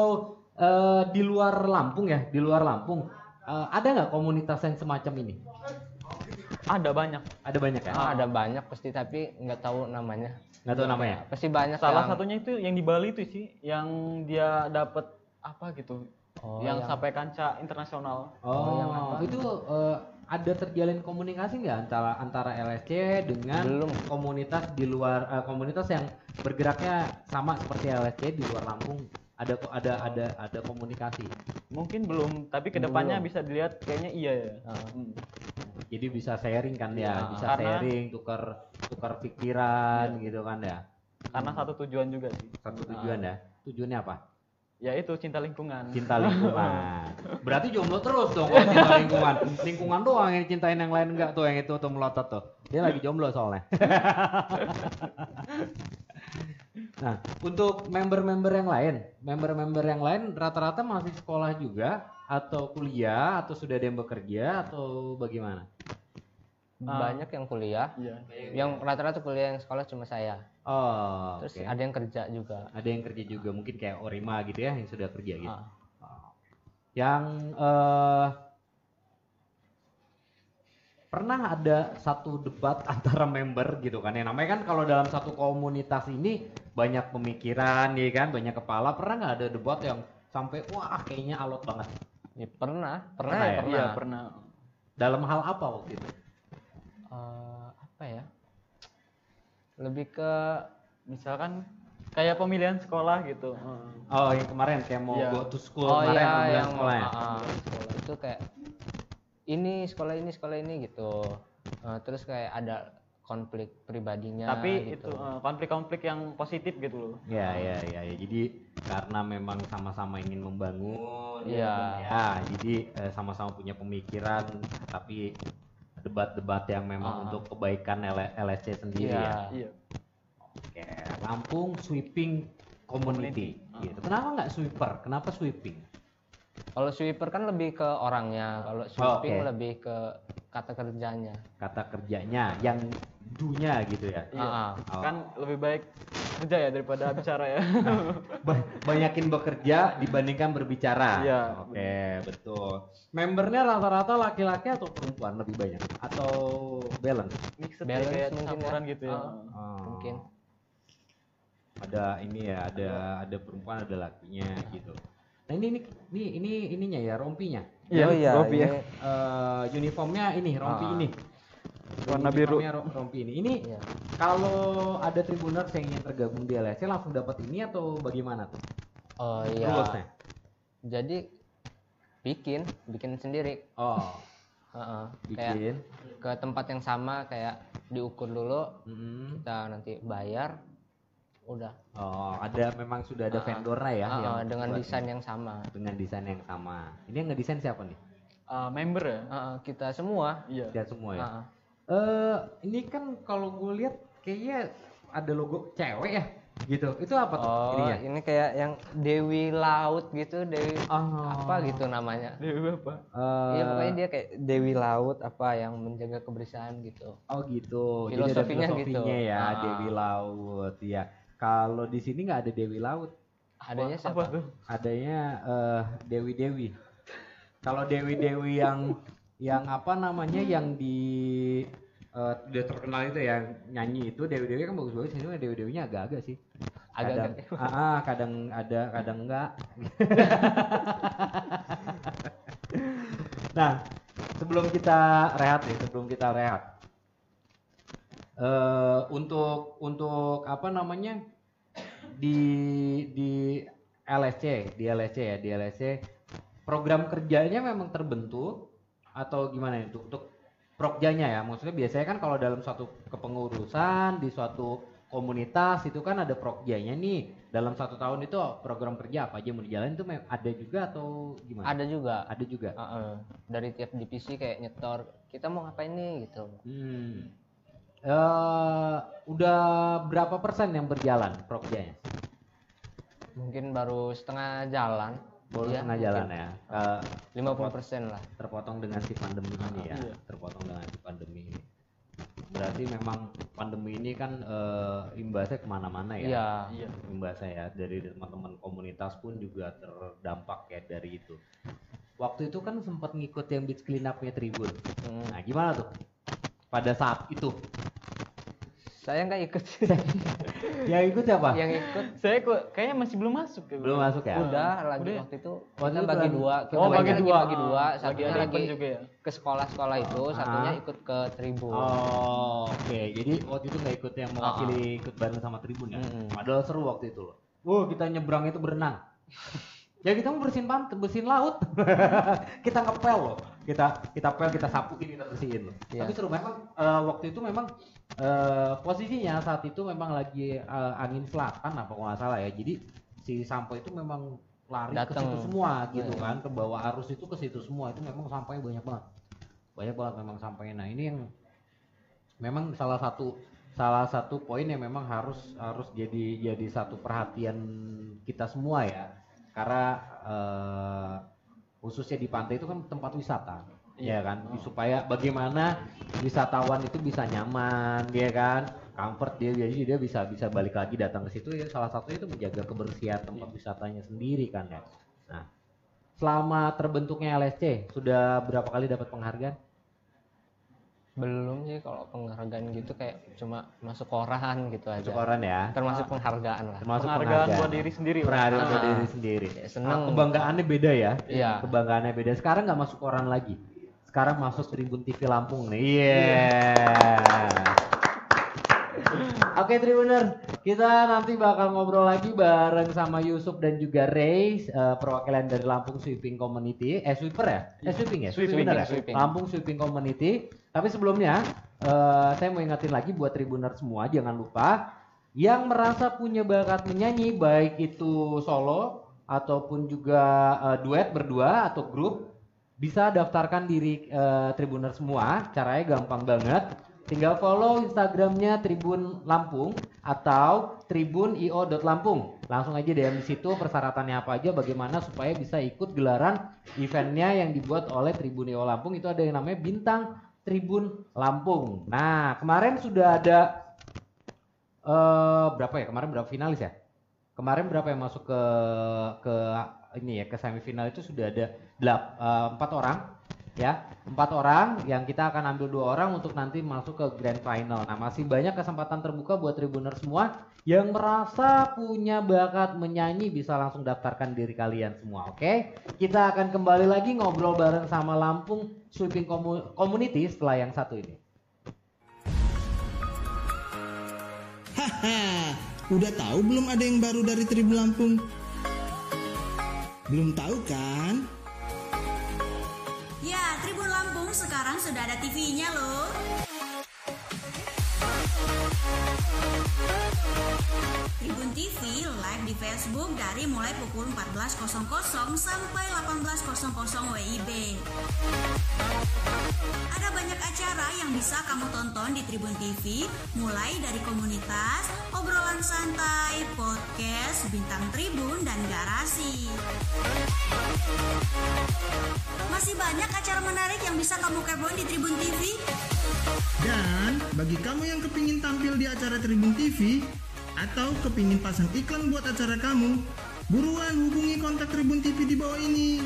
A: eh, di luar Lampung ya, di luar Lampung eh, ada nggak komunitas yang semacam ini?
B: Ada banyak.
A: Ada banyak ya?
C: Ah, ada banyak pasti tapi nggak tahu namanya.
A: Nggak tahu namanya.
C: Pasti banyak
B: Salah
C: yang-
B: satunya itu yang di Bali itu sih, yang dia dapat apa gitu,
C: Oh,
B: yang
C: yang-
B: sampai kancah internasional.
A: Oh,
C: yang apa?
A: itu eh, ada terjalin komunikasi nggak antara antara LSC dengan
C: Belum.
A: komunitas di luar eh, komunitas yang bergeraknya sama seperti LSC di luar Lampung? Ada ada ada ada komunikasi.
B: Mungkin belum, tapi ke depannya bisa dilihat kayaknya iya ya. Hmm.
A: Jadi bisa sharing kan ya,
B: Iya,
A: bisa
B: karena-
A: sharing, tukar tukar pikiran gitu kan ya.
B: Karena satu tujuan juga sih.
A: Satu tujuan ya. Tujuannya apa?
B: Ya itu cinta lingkungan.
A: Cinta lingkungan. Berarti jomblo terus dong kalau cinta lingkungan. Lingkungan doang yang cintain yang lain enggak tuh yang itu tuh melotot tuh. Dia lagi jomblo soalnya. nah, untuk member-member yang lain, member-member yang lain rata-rata masih sekolah juga atau kuliah atau sudah ada yang bekerja atau bagaimana?
C: banyak yang kuliah.
B: Iya.
C: Yang rata-rata kuliah yang sekolah cuma saya.
A: Oh,
C: Terus
A: oke.
C: ada yang kerja juga.
A: Ada yang kerja juga mungkin kayak Orima gitu ya yang sudah kerja gitu.
C: Ah.
A: Oh. Yang eh pernah ada satu debat antara member gitu kan. Yang namanya kan kalau dalam satu komunitas ini banyak pemikiran ya kan, banyak kepala. Pernah nggak ada debat yang sampai wah kayaknya alot banget.
C: Ya, pernah, pernah,
A: Pernah
C: ya,
A: ya?
C: pernah.
B: Iya, pernah.
A: Dalam hal apa waktu itu?
C: Eh, apa ya? Lebih ke
B: Misalkan kayak pemilihan sekolah gitu.
A: Oh, yang kemarin kayak mau
B: Iya.
A: go to school
C: oh
A: kemarin
C: iya
A: pemilihan
C: yang
A: sekolah ya?
C: ah, sekolah itu kayak ini sekolah ini sekolah ini gitu. Eh, terus kayak ada konflik pribadinya
B: Tapi
C: gitu.
B: itu eh, konflik-konflik yang positif gitu loh.
A: Ya, ya, ya, ya. Jadi karena memang sama-sama ingin membangun,
C: Iya.
A: ya, jadi eh, sama-sama punya pemikiran, tapi debat-debat yang memang
C: Ah.
A: untuk kebaikan L- LSC sendiri
C: Iya.
A: ya.
B: Iya.
A: Oke, Lampung Sweeping Community. Gitu. Kenapa nggak sweeper? Kenapa sweeping?
C: Kalau sweeper kan lebih ke orangnya, kalau sweeping
A: oke.
C: lebih ke kata kerjanya.
A: Kata kerjanya, yang dunya gitu ya.
B: Iya.
C: Ah.
A: Oh.
B: Kan lebih baik kerja ya daripada bicara ya.
A: Ba- banyakin bekerja dibandingkan berbicara.
B: Iya.
A: Oke, betul. Membernya rata-rata laki-laki atau perempuan lebih banyak atau balance?
B: Mixed ya,
C: Balance
B: kayak
C: mungkin ya.
B: campuran gitu ya.
C: Ah.
A: Oh.
C: Mungkin.
A: Ada ini ya, ada ada perempuan, ada lakinya gitu. Nah ini ini ini ini ininya ya rompinya.
B: Iya,
C: oh iya,
B: rompi ya.
A: Eh, uniformnya ini rompi
C: Ah.
A: ini.
B: Warna biru.
A: Rompi ini. Ini
C: iya.
A: kalau ada tribuners yang ingin tergabung di LSC langsung dapat ini atau bagaimana tuh?
C: Oh iya.
A: Rulesnya?
C: Jadi bikin, bikin sendiri.
A: Oh,
C: Heeh. Kayak
A: bikin.
C: ke tempat yang sama kayak diukur dulu,
A: Mm-mm.
C: kita nanti bayar, udah.
A: Oh, ada memang sudah ada
C: ah.
A: vendornya ya yang
C: ah, dengan desain
A: ini.
C: yang sama.
A: dengan desain yang sama. Ini yang ngedesain siapa nih?
B: Eh, member ya.
C: Ah, kita semua.
B: Iya.
A: Lihat semua ya.
C: Ah.
A: Eh, ini kan kalau gue lihat kayaknya ada logo cewek ya, gitu. Itu apa tuh
C: Oh,
A: ininya?
C: ini kayak yang Dewi Laut gitu, Dewi
A: Oh.
C: apa gitu namanya.
B: Dewi apa?
A: Eh,
C: Iya pokoknya dia kayak Dewi Laut apa yang menjaga kebersihan gitu.
A: Oh gitu. Jadi ada
C: Filosofinya gitu.
A: filosofinya ya,
C: Ah.
A: Dewi Laut. Ya. Kalau di sini nggak ada Dewi Laut,
C: Adanya
B: Apa
C: siapa?
B: tuh?
A: adanya eh, Dewi Dewi. Kalau Dewi Dewi yang yang apa namanya yang di eh, udah terkenal itu yang nyanyi itu Dewi Dewi kan bagus-bagus ini Dewi Dewinya agak-agak sih. Kadang,
C: Agak-agak.
A: ah, ah, kadang ada, kadang enggak. nah, sebelum kita rehat nih, sebelum kita rehat, eh untuk untuk apa namanya di di LSC, di LSC ya, di LSC program kerjanya memang terbentuk atau gimana ya, untuk prokjanya ya. Maksudnya biasanya kan kalau dalam suatu kepengurusan di suatu komunitas itu kan ada prokjanya nih. Dalam satu tahun itu program kerja apa aja mau dijalanin itu ada juga atau gimana?
C: ada juga
A: Ada juga.
C: Heeh. dari tiap divisi kayak nyetor kita mau ngapain nih gitu
A: Hmm. Eh, udah berapa persen yang berjalan prokjanya?
C: mungkin baru setengah jalan
A: Baru
C: Iya,
A: setengah jalan ya. Eh,
C: lima puluh persen lah
A: terpotong dengan si pandemi ini ya.
B: Iya.
A: Terpotong dengan si pandemi ini. Berarti memang pandemi ini kan eh, imbasnya ke mana-mana ya.
C: iya
B: Iya.
A: Imbasnya ya dari teman-teman komunitas pun juga terdampak ya dari itu. Waktu itu kan sempat ngikut yang beach clean up-nya Tribun.
C: Hmm.
A: Nah gimana tuh? Pada saat itu.
C: saya nggak ikut
A: yang ikut siapa?
C: yang ikut
B: Saya kok kayaknya masih belum masuk ya.
A: Belum masuk ya?
C: udah lagi
B: Udah
C: waktu itu
A: Waktu
C: kita
A: itu
C: bagi dua kita
B: Oh, bagi
C: lagi
B: dua.
C: bagi dua satunya
B: lagi ada
C: lagi
B: juga ya.
C: ke sekolah-sekolah itu satunya
A: Ah.
C: ikut ke tribun
A: Oh, oke. Jadi waktu itu nggak ikut yang mewakili ikut bareng sama Tribun ya.
C: Mm-mm.
A: Padahal seru waktu itu loh. Wow, kita nyebrang itu berenang. ya kita mau bersihin pantai, bersihin laut. kita ngepel loh. Kita kita pel, kita sapuin, kita bersihin loh.
C: Iya.
A: Tapi seru memang eh, waktu itu memang eh, posisinya saat itu memang lagi eh, angin selatan apa nggak salah ya. Jadi si sampo itu memang lari ke situ semua gitu
C: Iya.
A: kan. Ke bawah arus itu ke situ semua. Itu memang sampahnya banyak banget. Banyak banget memang sampahnya. Nah, ini yang memang salah satu salah satu poin yang memang harus harus jadi jadi satu perhatian kita semua ya karena eh, khususnya di pantai itu kan tempat wisata ya kan? Supaya bagaimana wisatawan itu bisa nyaman ya kan? Comfort dia jadi dia bisa bisa balik lagi datang ke situ. Ya salah satunya itu menjaga kebersihan tempat wisatanya sendiri kan ya? Nah selama terbentuknya LSC sudah berapa kali dapat penghargaan
C: belum sih kalau penghargaan gitu kayak cuma masuk koran gitu aja.
A: Masuk koran ya?
C: Termasuk penghargaan lah.
A: Termasuk
B: Penghargaan buat diri sendiri.
A: Penghargaan buat
C: Ah.
A: diri sendiri.
C: Ya,
A: Ah,
C: seneng.
A: Kebanggaannya beda ya.
C: Iya.
A: kebanggaannya beda. Sekarang nggak masuk koran lagi. Sekarang masuk Tribun TV Lampung nih. Iya Oke Tribuner, kita nanti bakal ngobrol lagi bareng sama Yusuf dan juga Ray, eh, perwakilan dari Lampung Sweeping Community, eh sweeper ya? Eh sweeping ya?
C: Sweeping,
A: bener ya?
C: sweeping.
A: Lampung Sweeping Community. Tapi sebelumnya, eh, saya mau ingetin lagi buat Tribuner semua, jangan lupa yang merasa punya bakat menyanyi, baik itu solo ataupun juga eh, duet berdua atau grup, bisa daftarkan diri eh, Tribuner semua. Caranya gampang banget. Tinggal follow Instagramnya Tribun Lampung atau tribunio.lampung. Langsung aja DM di situ persyaratannya apa aja, bagaimana supaya bisa ikut gelaran eventnya yang dibuat oleh Tribunio Lampung. Itu ada yang namanya Bintang Tribun Lampung. Nah kemarin sudah ada eh berapa ya? Kemarin berapa finalis ya? Kemarin berapa yang masuk ke ke ini ya ke semifinal itu sudah ada eh, empat orang ya empat orang yang kita akan ambil dua orang untuk nanti masuk ke grand final. Nah masih banyak kesempatan terbuka buat tribuner semua yang merasa punya bakat menyanyi bisa langsung daftarkan diri kalian semua. Oke, kita akan kembali lagi ngobrol bareng sama Lampung Sweeping Commu- Community setelah yang satu ini.
D: Haha, udah tahu belum ada yang baru dari Tribun Lampung? Belum tahu kan?
E: Sekarang sudah ada TV-nya loh. Tribun TV live di Facebook dari mulai pukul 14.00 sampai 18.00 WIB. Ada banyak acara yang bisa kamu tonton di Tribun TV, mulai dari komunitas, obrolan santai, podcast, bintang tribun, dan garasi. Masih banyak acara menarik yang bisa kamu kepoin di Tribun TV.
D: Dan bagi kamu yang kepingin tampil di acara Tribun TV atau kepingin pasang iklan buat acara kamu, buruan hubungi kontak Tribun TV di bawah ini.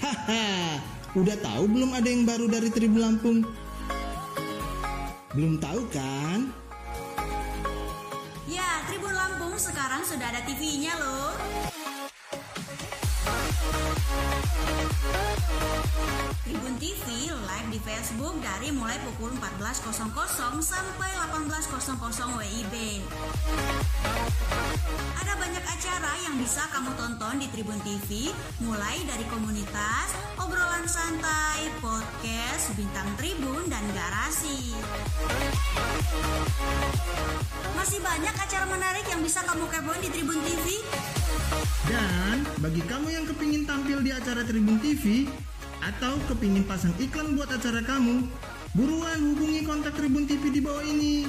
D: Haha, udah tahu belum ada yang baru dari Tribun Lampung? Belum tahu kan?
E: Ya, Tribun Lampung sekarang sudah ada TV-nya loh. Thank you. Tribun TV live di Facebook dari mulai pukul 14.00 sampai 18.00 WIB. Ada banyak acara yang bisa kamu tonton di Tribun TV, mulai dari komunitas, obrolan santai, podcast, bintang tribun, dan garasi. Masih banyak acara menarik yang bisa kamu kepoin di Tribun TV.
D: Dan bagi kamu yang kepingin tampil di acara Tribun TV atau kepingin pasang iklan buat acara kamu, buruan hubungi kontak Tribun TV di bawah ini.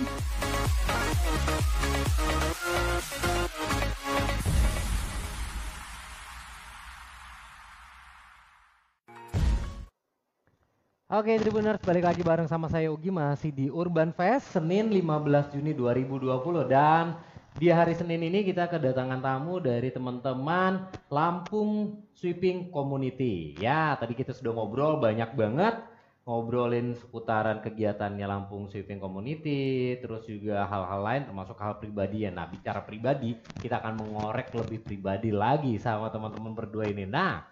A: Oke Tribuners, balik lagi bareng sama saya Ugi masih di Urban Fest Senin 15 Juni 2020 dan di hari Senin ini kita kedatangan tamu dari teman-teman Lampung Sweeping Community. Ya, tadi kita sudah ngobrol banyak banget ngobrolin seputaran kegiatannya Lampung Sweeping Community, terus juga hal-hal lain termasuk hal pribadi ya. Nah, bicara pribadi, kita akan mengorek lebih pribadi lagi sama teman-teman berdua ini. Nah,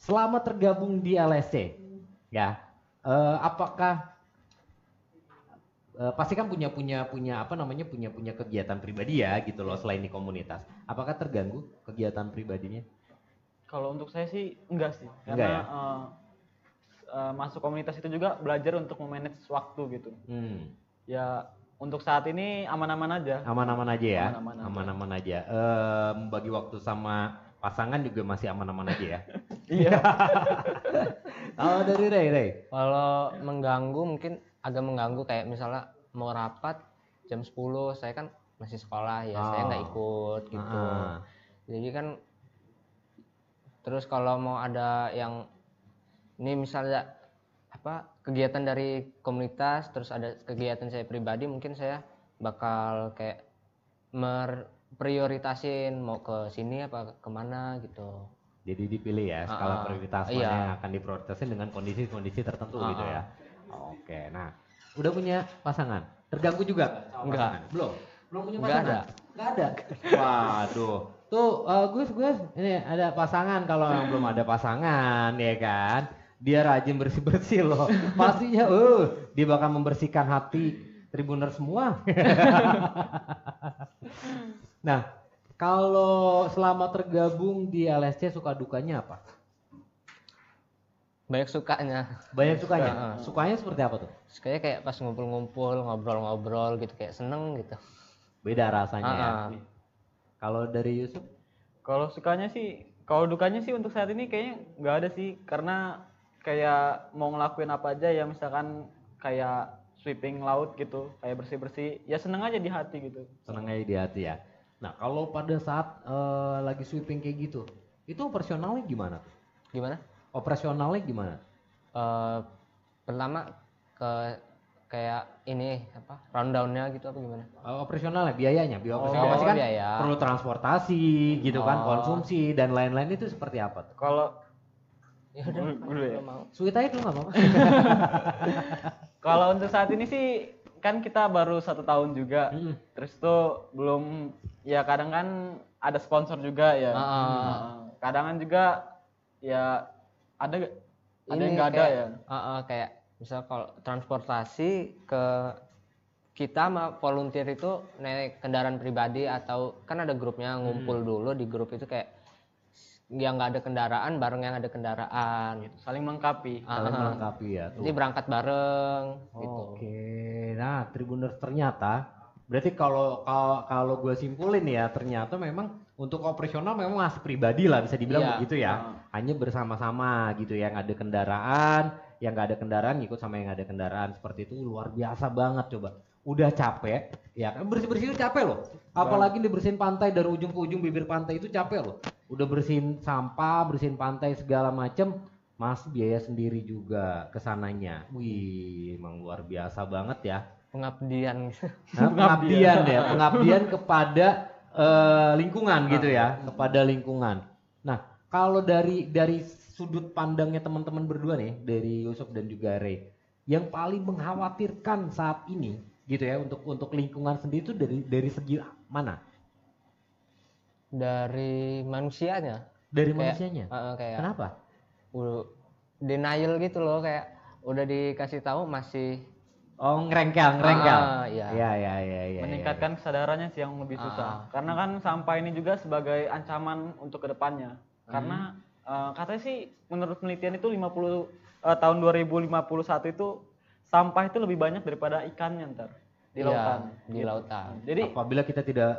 A: selama tergabung di LSC, ya, eh, apakah eh, pasti kan punya punya punya apa namanya punya punya kegiatan pribadi ya gitu loh selain di komunitas. Apakah terganggu kegiatan pribadinya?
B: Kalau untuk saya sih enggak sih,
A: Enggak
B: karena
A: ya?
B: eh, eh, masuk komunitas itu juga belajar untuk memanage waktu gitu.
A: Hmm,
B: Ya untuk saat ini aman-aman aja.
A: aman-aman aja ya.
B: Aman-aman aja.
A: Aman-aman aja. Eh, membagi waktu sama pasangan juga masih aman-aman aja ya.
B: Iya.
A: Kalau dari Ray, Ray.
C: Kalau mengganggu mungkin agak mengganggu kayak misalnya mau rapat jam 10 saya kan masih sekolah ya saya nggak
A: Oh.
C: ikut gitu.
A: Ah.
C: Jadi kan terus kalau mau ada yang ini misalnya apa kegiatan dari komunitas terus ada kegiatan saya pribadi mungkin saya bakal kayak merprioritasin mau ke sini apa ke mana gitu.
A: Jadi dipilih ya skala
C: Ah,
A: prioritas mana
C: iya.
A: yang akan diprioritaskan dengan kondisi-kondisi tertentu
C: Ah,
A: gitu ya. Oke, nah udah punya pasangan? Terganggu juga?
C: Enggak.
A: pasangan? Belum. Belum punya
C: Enggak
A: pasangan? Enggak ada. Waduh. Tuh, eh, Gus, Gus, ini ada pasangan. Kalau yang belum ada pasangan, ya kan, dia rajin bersih-bersih loh. Pastinya, uh, dia bakal membersihkan hati tribuner semua. nah, kalau selama tergabung di LSC suka dukanya apa?
C: Banyak sukanya.
A: Banyak sukanya.
C: Heeh.
A: Sukanya seperti apa tuh?
C: Kayak kayak pas ngumpul-ngumpul, ngobrol-ngobrol gitu kayak seneng gitu.
A: Beda rasanya ya.
C: Ah, ah.
A: Kalau dari Yusuf,
B: Kalau sukanya sih, kalau dukanya sih untuk saat ini kayaknya nggak ada sih, karena kayak mau ngelakuin apa aja ya misalkan kayak sweeping laut gitu, kayak bersih-bersih, ya seneng aja di hati gitu.
A: senang aja di hati ya. Nah, kalau pada saat eh, lagi sweeping kayak gitu, itu operasionalnya gimana tuh?
C: Gimana?
A: Operasionalnya gimana?
C: Eh pertama ke kayak ini apa rundownnya gitu apa gimana?
A: Eh, operasionalnya biayanya, biaya
C: Oh,
A: operasional pasti kan
C: biaya.
A: perlu transportasi gitu kan,
C: Oh.
A: konsumsi dan lain-lain itu seperti apa tuh?
B: Kalau
C: Ya udah,
B: Dulu- ya?
A: Sweet aja dulu nggak apa-apa.
B: kalau untuk saat ini sih kan kita baru satu tahun juga,
A: Mm.
B: terus tuh belum ya kadang kan ada sponsor juga ya,
C: Ah, ah.
B: Heeh. kadang kan juga ya ada ada
C: Ini
B: yang nggak ada
C: kayak-
B: ya.
C: Ah, ah, kayak misal kalau transportasi ke kita sama volunteer itu naik kendaraan pribadi atau kan ada grupnya ngumpul dulu di grup itu kayak yang nggak ada kendaraan bareng yang ada kendaraan
B: saling melengkapi.
C: Ah,
A: Saling melengkapi ya tuh.
C: Jadi berangkat bareng gitu.
A: Oke, nah Tribuners ternyata berarti kalau kalau kalau gue simpulin ya ternyata memang untuk operasional memang masih pribadi lah bisa dibilang
C: Iya.
A: begitu ya. Hanya bersama-sama gitu yang ada kendaraan, yang nggak ada kendaraan ngikut sama yang ada kendaraan seperti itu luar biasa banget coba. Udah capek, ya kan bersih-bersih itu capek loh. Apalagi dibersihin pantai dari ujung ke ujung bibir pantai itu capek loh. Udah bersihin sampah, bersihin pantai segala macem, masih biaya sendiri juga ke sananya. Wih, emang luar biasa banget ya.
C: Pengabdian.
A: Nah, pengabdian ya, pengabdian kepada eh, lingkungan gitu ya, kepada lingkungan. Nah, kalau dari dari sudut pandangnya teman-teman berdua nih, dari Yusuf dan juga Ray, yang paling mengkhawatirkan saat ini gitu ya untuk untuk lingkungan sendiri itu dari dari segi mana?
C: Dari manusianya.
A: Dari
C: Kayak-
A: manusianya.
C: Ah, kayak
A: Kenapa?
C: denial gitu loh kayak udah dikasih tahu masih
A: Oh ngerengkel, ngerengkel.
C: Ah, iya.
A: Iya, iya, iya, iya.
B: meningkatkan kesadarannya sih yang lebih susah. Karena kan sampah ini juga sebagai ancaman untuk ke depannya. Karena eh, katanya sih menurut penelitian itu 50 eh, tahun 2051 itu sampah itu lebih banyak daripada ikannya ntar di
C: Iya,
B: lautan.
C: di
B: Gitu.
C: lautan
B: Jadi
A: Apabila kita tidak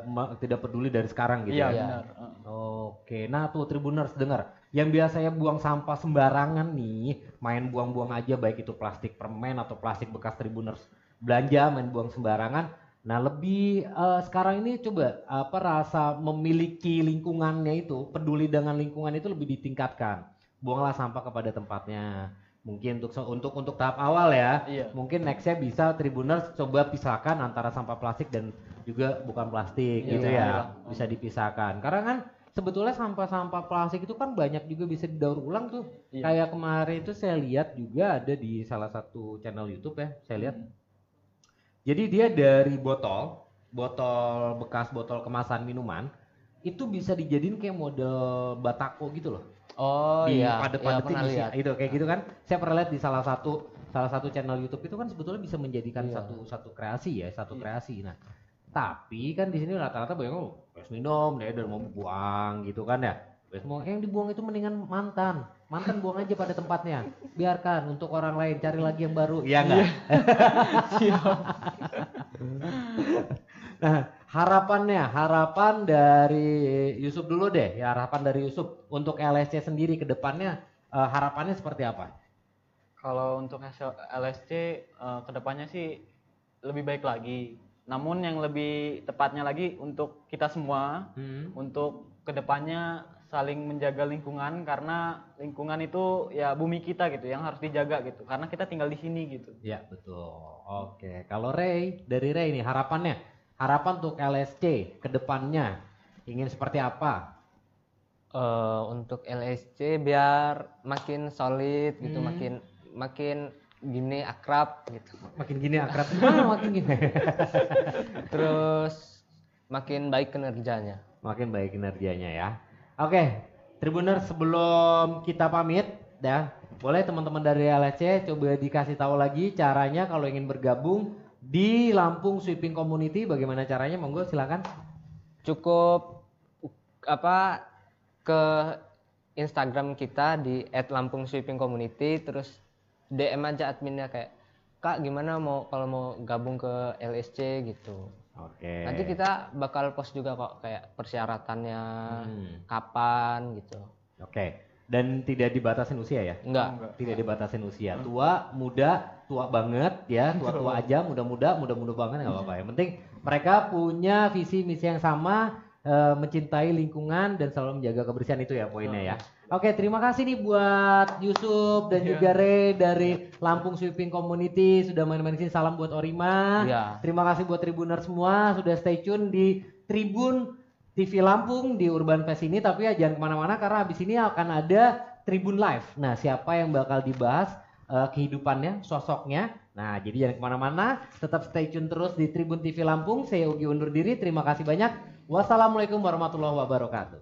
A: tidak peduli dari sekarang gitu
B: iya
A: ya.
B: benar.
A: Oke, nah tuh Tribuners dengar, yang biasanya buang sampah sembarangan nih, main buang-buang aja baik itu plastik permen atau plastik bekas Tribuners belanja main buang sembarangan. Nah lebih eh, sekarang ini coba apa rasa memiliki lingkungannya itu, peduli dengan lingkungan itu lebih ditingkatkan. Buanglah sampah kepada tempatnya. Mungkin untuk untuk untuk tahap awal ya.
B: Iya.
A: Mungkin nextnya bisa Tribuners coba pisahkan antara sampah plastik dan juga bukan plastik
B: Iya,
A: gitu
B: iya.
A: ya bisa dipisahkan karena kan sebetulnya sampah-sampah plastik itu kan banyak juga bisa didaur ulang tuh.
B: Iya.
A: kayak kemarin itu saya lihat juga ada di salah satu channel YouTube ya saya lihat.
B: Hmm.
A: jadi dia dari botol botol bekas botol kemasan minuman itu bisa dijadiin kayak model batako gitu loh.
C: Oh
A: di
C: iya.
A: padet-padetin
C: iya, pernah lihat.
A: Itu kayak gitu kan. Saya pernah lihat di salah satu salah satu channel YouTube itu kan sebetulnya bisa menjadikan
C: Iya.
A: satu satu kreasi ya satu
B: Iya.
A: kreasi. Nah tapi kan di sini rata-rata banyak wes minum deh dan mau buang gitu kan ya. Wes mau yang dibuang itu mendingan mantan. Mantan buang aja pada tempatnya. Biarkan untuk orang lain cari lagi yang baru. Iya enggak nah harapannya harapan dari Yusuf dulu deh. Ya harapan dari Yusuf untuk LSC sendiri ke depannya eh, harapannya seperti apa?
B: Kalau untuk hasil LSC eh, ke depannya sih lebih baik lagi. Namun yang lebih tepatnya lagi untuk kita semua
A: Hmm.
B: untuk ke depannya saling menjaga lingkungan karena lingkungan itu ya bumi kita gitu yang harus dijaga gitu karena kita tinggal di sini gitu.
A: Ya betul. Oke, kalau Ray dari Ray ini harapannya, harapan untuk LSC ke depannya ingin seperti apa?
C: Eh, untuk LSC biar makin solid gitu
A: Hmm.
C: makin makin gini akrab gitu
A: Makin gini akrab, ah, makin gini.
C: terus makin baik kinerjanya
A: makin baik kinerjanya ya. Oke, Tribuner sebelum kita pamit, ya boleh teman-teman dari LSC coba dikasih tahu lagi caranya kalau ingin bergabung di Lampung Sweeping Community, bagaimana caranya? Monggo silakan.
C: cukup apa ke Instagram kita di @lampungsweepingcommunity terus DM aja adminnya kayak kak gimana mau kalau mau gabung ke LSC gitu
A: Oke.
C: nanti kita bakal post juga kok kayak persyaratannya
A: Hmm.
C: kapan gitu
A: Oke. Dan tidak dibatasin usia ya?
C: enggak
A: Tidak dibatasin usia. Tua, muda, tua banget ya, tua-tua aja, muda-muda, muda-muda banget nggak apa-apa. Yang penting mereka punya visi misi yang sama, eh, mencintai lingkungan dan selalu menjaga kebersihan itu ya poinnya ya. Oke, terima kasih nih buat Yusuf dan juga Ray dari Lampung Sweeping Community sudah main-main di sini. Salam buat Orima.
C: Iya.
A: Terima kasih buat Tribuner semua sudah stay tune di Tribun TV Lampung di Urban Fest ini. Tapi ya jangan ke mana-mana karena habis ini akan ada Tribun Live. Nah siapa yang bakal dibahas eh, kehidupannya, sosoknya. Nah jadi jangan ke mana-mana. Tetap stay tune terus di Tribun TV Lampung. Saya Ugi undur diri. Terima kasih banyak. Wassalamualaikum warahmatullahi wabarakatuh.